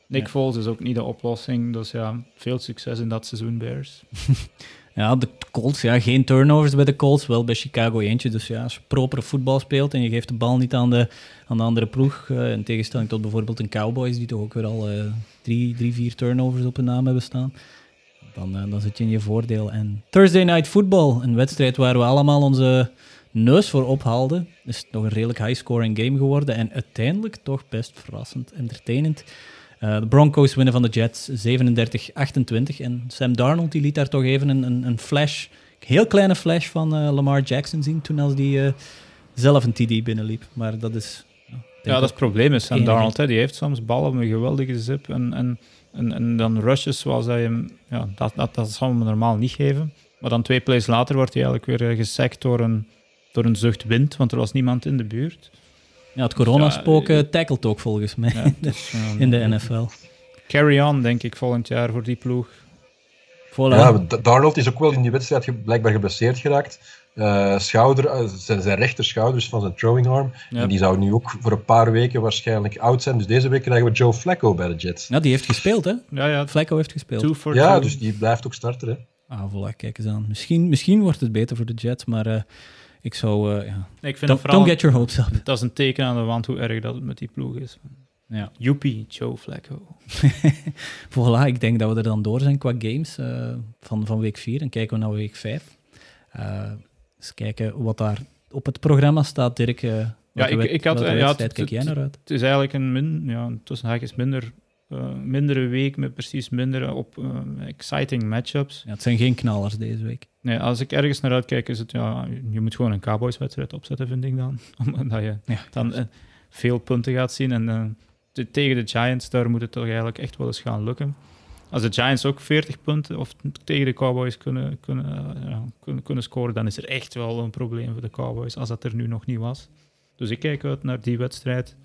Nick ja. Foles is ook niet de oplossing. Dus ja, veel succes in dat seizoen, Bears. <laughs> Ja, de Colts, ja, geen turnovers bij de Colts, wel bij Chicago eentje. Dus ja, als je proper voetbal speelt en je geeft de bal niet aan de, aan de andere ploeg, uh, in tegenstelling tot bijvoorbeeld een Cowboys, die toch ook weer al uh, drie, drie, vier turnovers op hun naam hebben staan, dan, uh, dan zit je in je voordeel. En Thursday Night Football, een wedstrijd waar we allemaal onze neus voor ophaalden, is toch een redelijk high-scoring game geworden en uiteindelijk toch best verrassend entertainend. Uh, de Broncos winnen van de Jets 37-28. En Sam Darnold die liet daar toch even een, een, een flash, een heel kleine flash van uh, Lamar Jackson zien toen als die uh, zelf een TD binnenliep. Maar dat is... Ja, dat is het probleem is Sam Darnold. Hè, die heeft soms ballen met een geweldige zip en, en, en, en dan rushes zoals hij hem... Ja, dat, dat, dat zal hem normaal niet geven. Maar dan twee plays later wordt hij eigenlijk weer gesekt door een, door een zucht wind, want er was niemand in de buurt. Ja, het coronaspook ja, tackelt ook volgens mij ja, dus, <laughs> in de NFL. Carry on, denk ik, volgend jaar voor die ploeg. Voilà. Ja, Darnold is ook wel in die wedstrijd blijkbaar geblesseerd geraakt. Uh, schouder, uh, zijn, zijn rechterschouders van zijn throwing arm. En die zou nu ook voor een paar weken waarschijnlijk oud zijn. Dus deze week krijgen we Joe Flacco bij de Jets. Ja, die heeft gespeeld, hè? Ja, ja. Flacco heeft gespeeld. Ja, dus die blijft ook starten, hè? Ah, voilà, kijk eens aan. Misschien, misschien wordt het beter voor de Jets, maar... Uh, ik zou, uh, ja. Ik vind don't, don't get your hopes up. Dat is een teken aan de wand hoe erg dat het met die ploeg is. Ja. Joepie, Joe Flacco. <laughs> voilà, ik denk dat we er dan door zijn qua games uh, van, van week 4 en kijken we naar week 5. Uh, eens kijken wat daar op het programma staat, Dirk. Ja, ik, ik had, ja, kijk jij naar uit? Het is eigenlijk een min, ja, tussen haakjes minder uh, mindere week met precies minder op uh, exciting matchups. Ja, het zijn geen knallers deze week. Nee, als ik ergens naar uitkijk, is het ja, je moet gewoon een Cowboys-wedstrijd opzetten, vind ik dan. <laughs> Omdat je ja, dan uh, veel punten gaat zien. En tegen de Giants, daar moet het toch eigenlijk echt wel eens gaan lukken. Als de Giants ook 40 punten of tegen de Cowboys kunnen, kunnen, kunnen, kunnen scoren, dan is er echt wel een probleem voor de Cowboys, als dat er nu nog niet was. Dus ik kijk uit naar die wedstrijd.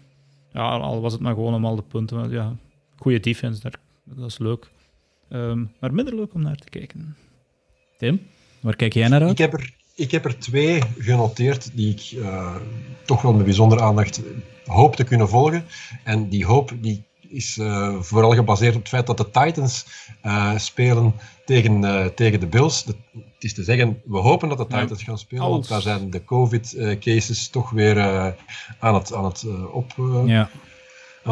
Ja, al was het maar gewoon om al de punten. Ja, goede defense, daar, dat is leuk. Ehm, maar minder leuk om naar te kijken. Tim, waar kijk jij naar uit? Ik heb er, ik heb er twee genoteerd die ik uh, toch wel met bijzondere aandacht hoop te kunnen volgen. En die hoop die is uh, vooral gebaseerd op het feit dat de Titans uh, spelen tegen, tegen de Bills. het is te zeggen, we hopen dat de Titans gaan spelen, want daar zijn de COVID-cases toch weer aan het, aan het op... Ja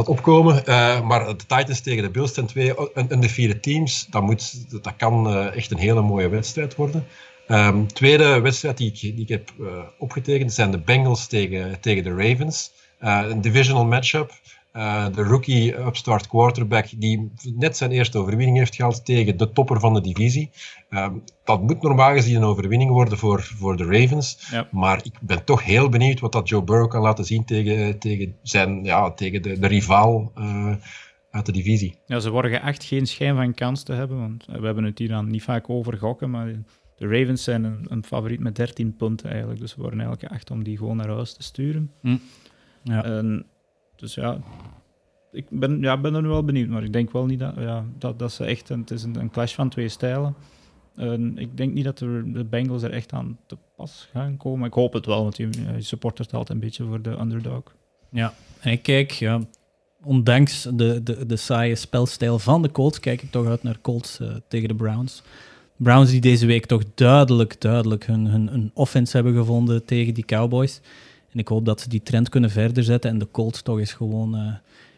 het opkomen. Uh, maar de Titans tegen de Bills zijn twee en, de vierde teams. Dat, moet, dat kan uh, echt een hele mooie wedstrijd worden. Um, tweede wedstrijd die ik, die ik heb uh, opgetekend zijn de Bengals tegen, tegen de Ravens. een divisional matchup. Uh, de rookie upstart quarterback die net zijn eerste overwinning heeft gehaald tegen de topper van de divisie. Uh, dat moet normaal gezien een overwinning worden voor, voor de Ravens. Ja. Maar ik ben toch heel benieuwd wat dat Joe Burrow kan laten zien tegen, tegen, zijn, ja, tegen de, de rivaal uh, uit de divisie. Ja, ze worden echt geen schijn van kans te hebben, want we hebben het hier dan niet vaak over gokken, maar de Ravens zijn een, een favoriet met 13 punten eigenlijk. Dus we worden eigenlijk geacht om die gewoon naar huis te sturen. Mm. Ja. En dus ja, ik ben, ja, ben er nu wel benieuwd, maar ik denk wel niet dat, ja, dat, dat ze echt... het is een, clash van twee stijlen. En ik denk niet dat de, Bengals er echt aan te pas gaan komen. Ik hoop het wel, want je, je supportert altijd een beetje voor de underdog. Ja, en ik kijk, ja, ondanks de, de, de saaie spelstijl van de Colts, kijk ik toch uit naar Colts uh, tegen de Browns. Browns die deze week toch duidelijk, duidelijk hun, hun, hun offense hebben gevonden tegen die Cowboys. En ik hoop dat ze die trend kunnen verder zetten en de Colts toch eens gewoon uh,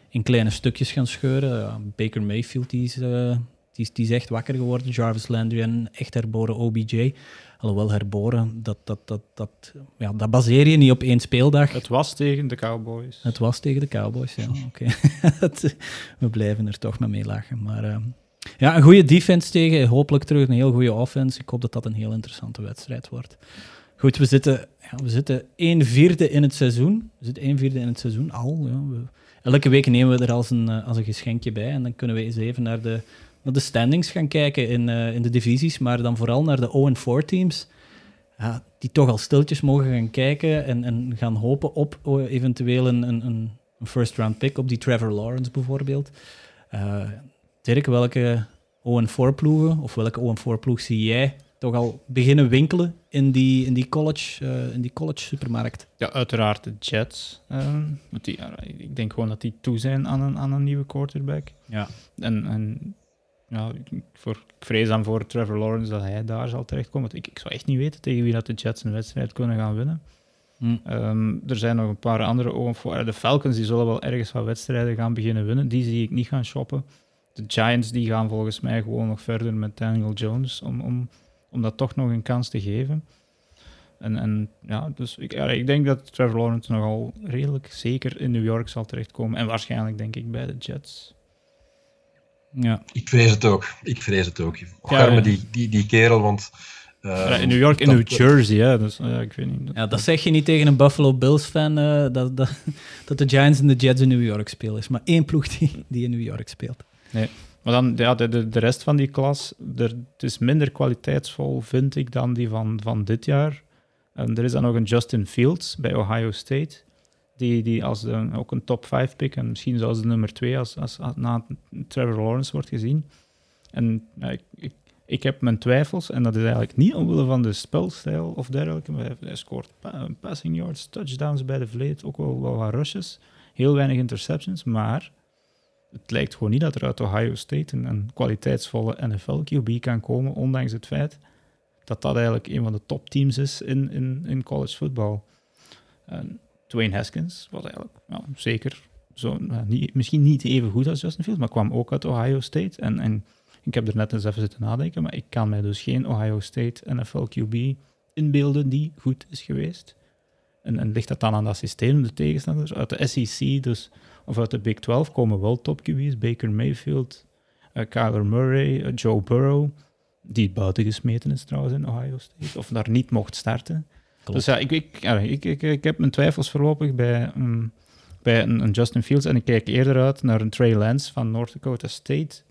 in kleine stukjes gaan scheuren. Baker Mayfield die is, uh, die, die is echt wakker geworden. Jarvis Landry en echt herboren OBJ. Alhoewel herboren, dat, dat, dat, dat, ja, dat baseer je niet op één speeldag. Het was tegen de Cowboys. Het was tegen de Cowboys, ja. Oké. <laughs> We blijven er toch maar mee lachen. Maar uh, ja, een goede defense tegen. Hopelijk terug een heel goede offense. Ik hoop dat dat een heel interessante wedstrijd wordt. Goed, we zitten, ja, we zitten een vierde in het seizoen. We zitten een vierde in het seizoen al. Ja. Elke week nemen we er als een, eh, als een geschenkje bij. En dan kunnen we eens even naar de, naar de standings gaan kijken in, uh, in de divisies. Maar dan vooral naar de 0-4 teams. Ja, die toch al stiltjes mogen gaan kijken en, en gaan hopen op oh, eventueel een, een, een first round pick op die Trevor Lawrence bijvoorbeeld. Uh, Dirk, welke 0-4 ploegen of welke 0-4 ploeg zie jij toch al beginnen winkelen in die, in die, college, uh, in die college supermarkt? Ja, uiteraard de Jets. Uh, die, ik denk gewoon dat die toe zijn aan een, aan een nieuwe quarterback. Ja. En, en ja, voor, ik vrees dan voor Trevor Lawrence dat hij daar zal terechtkomen. Ik, ik zou echt niet weten tegen wie dat de Jets een wedstrijd kunnen gaan winnen. Hm. Um, er zijn nog een paar andere ogen voor. De Falcons die zullen wel ergens wat wedstrijden gaan beginnen winnen. Die zie ik niet gaan shoppen. De Giants die gaan volgens mij gewoon nog verder met Daniel Jones om om dat toch nog een kans te geven. En, en ja, dus ik, ja, ik denk dat Trevor Lawrence nogal redelijk zeker in New York zal terechtkomen. En waarschijnlijk denk ik bij de Jets. Ja. Ik vrees het ook. Ik vrees het ook. Ja, die, die, die kerel, want... Uh, in New York, in New Jersey, ja. Dus, ja, ik weet niet. Ja, dat zeg je niet tegen een Buffalo Bills-fan, uh, dat, dat, <laughs> dat de Giants en de Jets in New York spelen. is maar één ploeg die, die in New York speelt. Nee. Maar dan, ja, de, de, de rest van die klas, er, het is minder kwaliteitsvol, vind ik, dan die van, van dit jaar. En er is dan nog een Justin Fields bij Ohio State, die, die als ook een top 5 pick en misschien zelfs de nummer 2 als, als, na Trevor Lawrence wordt gezien. En ja, ik, ik, ik, heb mijn twijfels, en dat is eigenlijk niet omwille van de spelstijl of dergelijke. Maar hij, scoort passing yards, touchdowns bij de vleet, ook wel, wel wat rushes. Heel weinig interceptions, maar het lijkt gewoon niet dat er uit Ohio State een, kwaliteitsvolle NFL-QB kan komen, ondanks het feit dat dat eigenlijk een van de topteams is in, in, in college football. En Dwayne Haskins was eigenlijk zeker zo, niet, misschien niet even goed als Justin Fields, maar kwam ook uit Ohio State. En, en ik heb er net eens even zitten nadenken, maar ik kan mij dus geen Ohio State NFL QB inbeelden die goed is geweest. En, en ligt dat dan aan dat systeem, de tegenstanders? Uit de SEC dus, of uit de Big 12 komen wel top QB's. Baker Mayfield, uh, Kyler Murray, uh, Joe Burrow, die buiten gesmeten is trouwens in Ohio State, of daar niet mocht starten. Dus ja, ik, ik, ik, ik, ik, heb mijn twijfels voorlopig bij, um, bij een, een, Justin Fields en ik kijk eerder uit naar een Trey Lance van North Dakota State,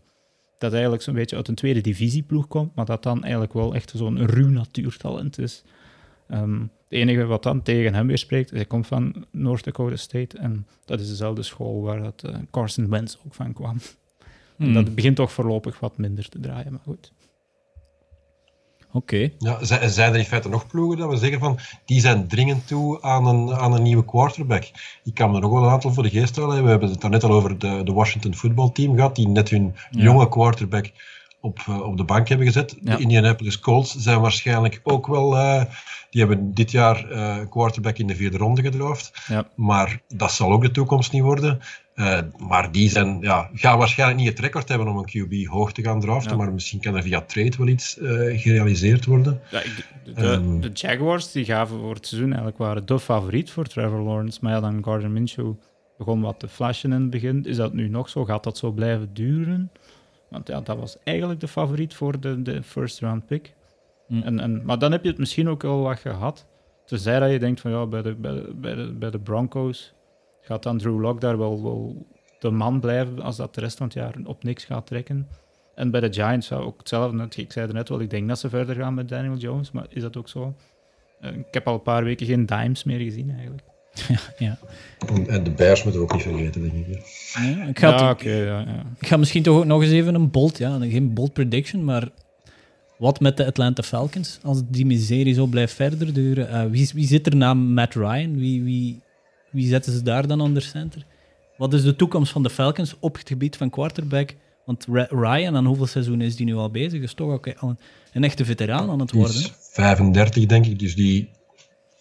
dat eigenlijk zo'n beetje uit een tweede divisieploeg komt, maar dat dan eigenlijk wel echt zo'n ruw natuurtalent is. Um, het enige wat dan tegen hem weer spreekt, hij komt van North Dakota State en dat is dezelfde school waar dat, uh, Carson Wentz ook van kwam. Hmm. Dat begint toch voorlopig wat minder te draaien, maar goed. Oké. Ja, zijn er in feite nog ploegen dat we zeggen van die zijn dringend toe aan een, aan een nieuwe quarterback? Ik kan er nog wel een aantal voor de geest halen. We hebben het daar net al over de, de Washington voetbalteam gehad, die net hun jonge quarterback op, uh, op de bank hebben gezet. De Indianapolis Colts zijn waarschijnlijk ook wel. Uh, die hebben dit jaar uh, quarterback in de vierde ronde gedroofd. Ja. Maar dat zal ook de toekomst niet worden. Uh, maar die zijn, ja, gaan waarschijnlijk niet het record hebben om een QB hoog te gaan draften, maar misschien kan er via trade wel iets uh, gerealiseerd worden. Ja, de, um, de, Jaguars die gaven voor het seizoen eigenlijk waren de favoriet voor Trevor Lawrence, maar ja, dan Gardner Minshew begon wat te flashen in het begin. Is dat nu nog zo? Gaat dat zo blijven duren? Want ja, dat was eigenlijk de favoriet voor de, de first round pick. Mm. En, en, maar dan heb je het misschien ook wel wat gehad. Tenzij dat je denkt van ja, bij de, bij de, bij de, bij de Broncos gaat dan Drew Lock daar wel, wel de man blijven als dat de rest van het jaar op niks gaat trekken. En bij de Giants zou ook hetzelfde. Ik zei er net wel, ik denk dat ze verder gaan met Daniel Jones, maar is dat ook zo? Uh, ik heb al een paar weken geen dimes meer gezien eigenlijk. Ja, ja. En de Bears moeten we ook niet vergeten, denk ik. Ja, ik, ga ja, okay, ja, ja. ik ga misschien toch ook nog eens even een bold, ja, geen bold prediction, maar wat met de Atlanta Falcons? Als die miserie zo blijft verder duren, uh, wie, wie zit er na Matt Ryan? Wie, wie, wie zetten ze daar dan onder center? Wat is de toekomst van de Falcons op het gebied van quarterback? Want Ryan, aan hoeveel seizoenen is die nu al bezig? Is toch ook een, een echte veteraan aan het worden. 35, denk ik. Dus die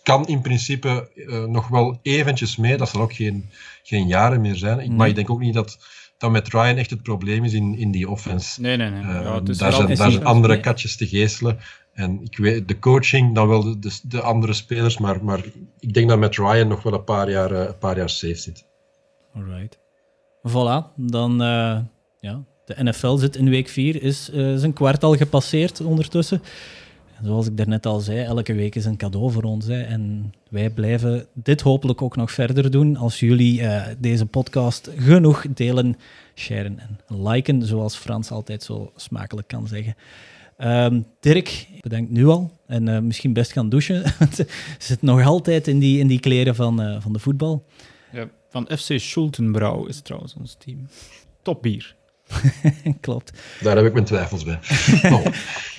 kan in principe uh, nog wel eventjes mee. Dat zal ook geen, geen jaren meer zijn. Ik, Maar ik denk ook niet dat dat met Ryan echt het probleem is in, in die offense. Nee, nee, nee. Uh, ja, daar zijn, daar zijn andere katjes te geestelen. En ik weet, de coaching, dan wel de, de, de, andere spelers, maar, maar ik denk dat met Ryan nog wel een paar jaar, uh, een paar jaar safe zit. Alright. Voilà, dan ja, de NFL zit in week 4, is uh, zijn kwart al gepasseerd ondertussen. Zoals ik daarnet al zei, elke week is een cadeau voor ons. Hè. En wij blijven dit hopelijk ook nog verder doen als jullie deze podcast genoeg delen, sharen en liken, zoals Frans altijd zo smakelijk kan zeggen. Um, Dirk, bedankt nu al. En uh, misschien best gaan douchen. <laughs> Zit nog altijd in die, in die kleren van, uh, van de voetbal. Ja, van FC Schultenbrouw is trouwens ons team. Top bier. <laughs> Klopt. Daar heb ik mijn twijfels bij. <laughs> Oh.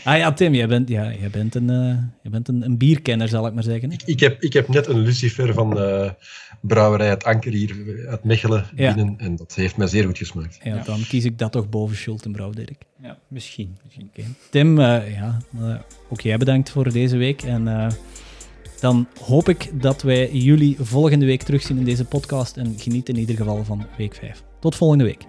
ah ja, Tim, jij bent, ja, jij bent, een, uh, jij bent een, een, bierkenner, zal ik maar zeggen. Ik, ik, heb, ik heb net een Lucifer van uh, brouwerij Het Anker hier uit Mechelen ja. binnen en dat heeft mij zeer goed gesmaakt. Ja, dan kies ik dat toch boven Schultenbrouw, Dirk. Ja, misschien. misschien. Okay. Tim, uh, ja, ook jij bedankt voor deze week en... Dan hoop ik dat wij jullie volgende week terugzien in deze podcast en geniet in ieder geval van week 5. Tot volgende week.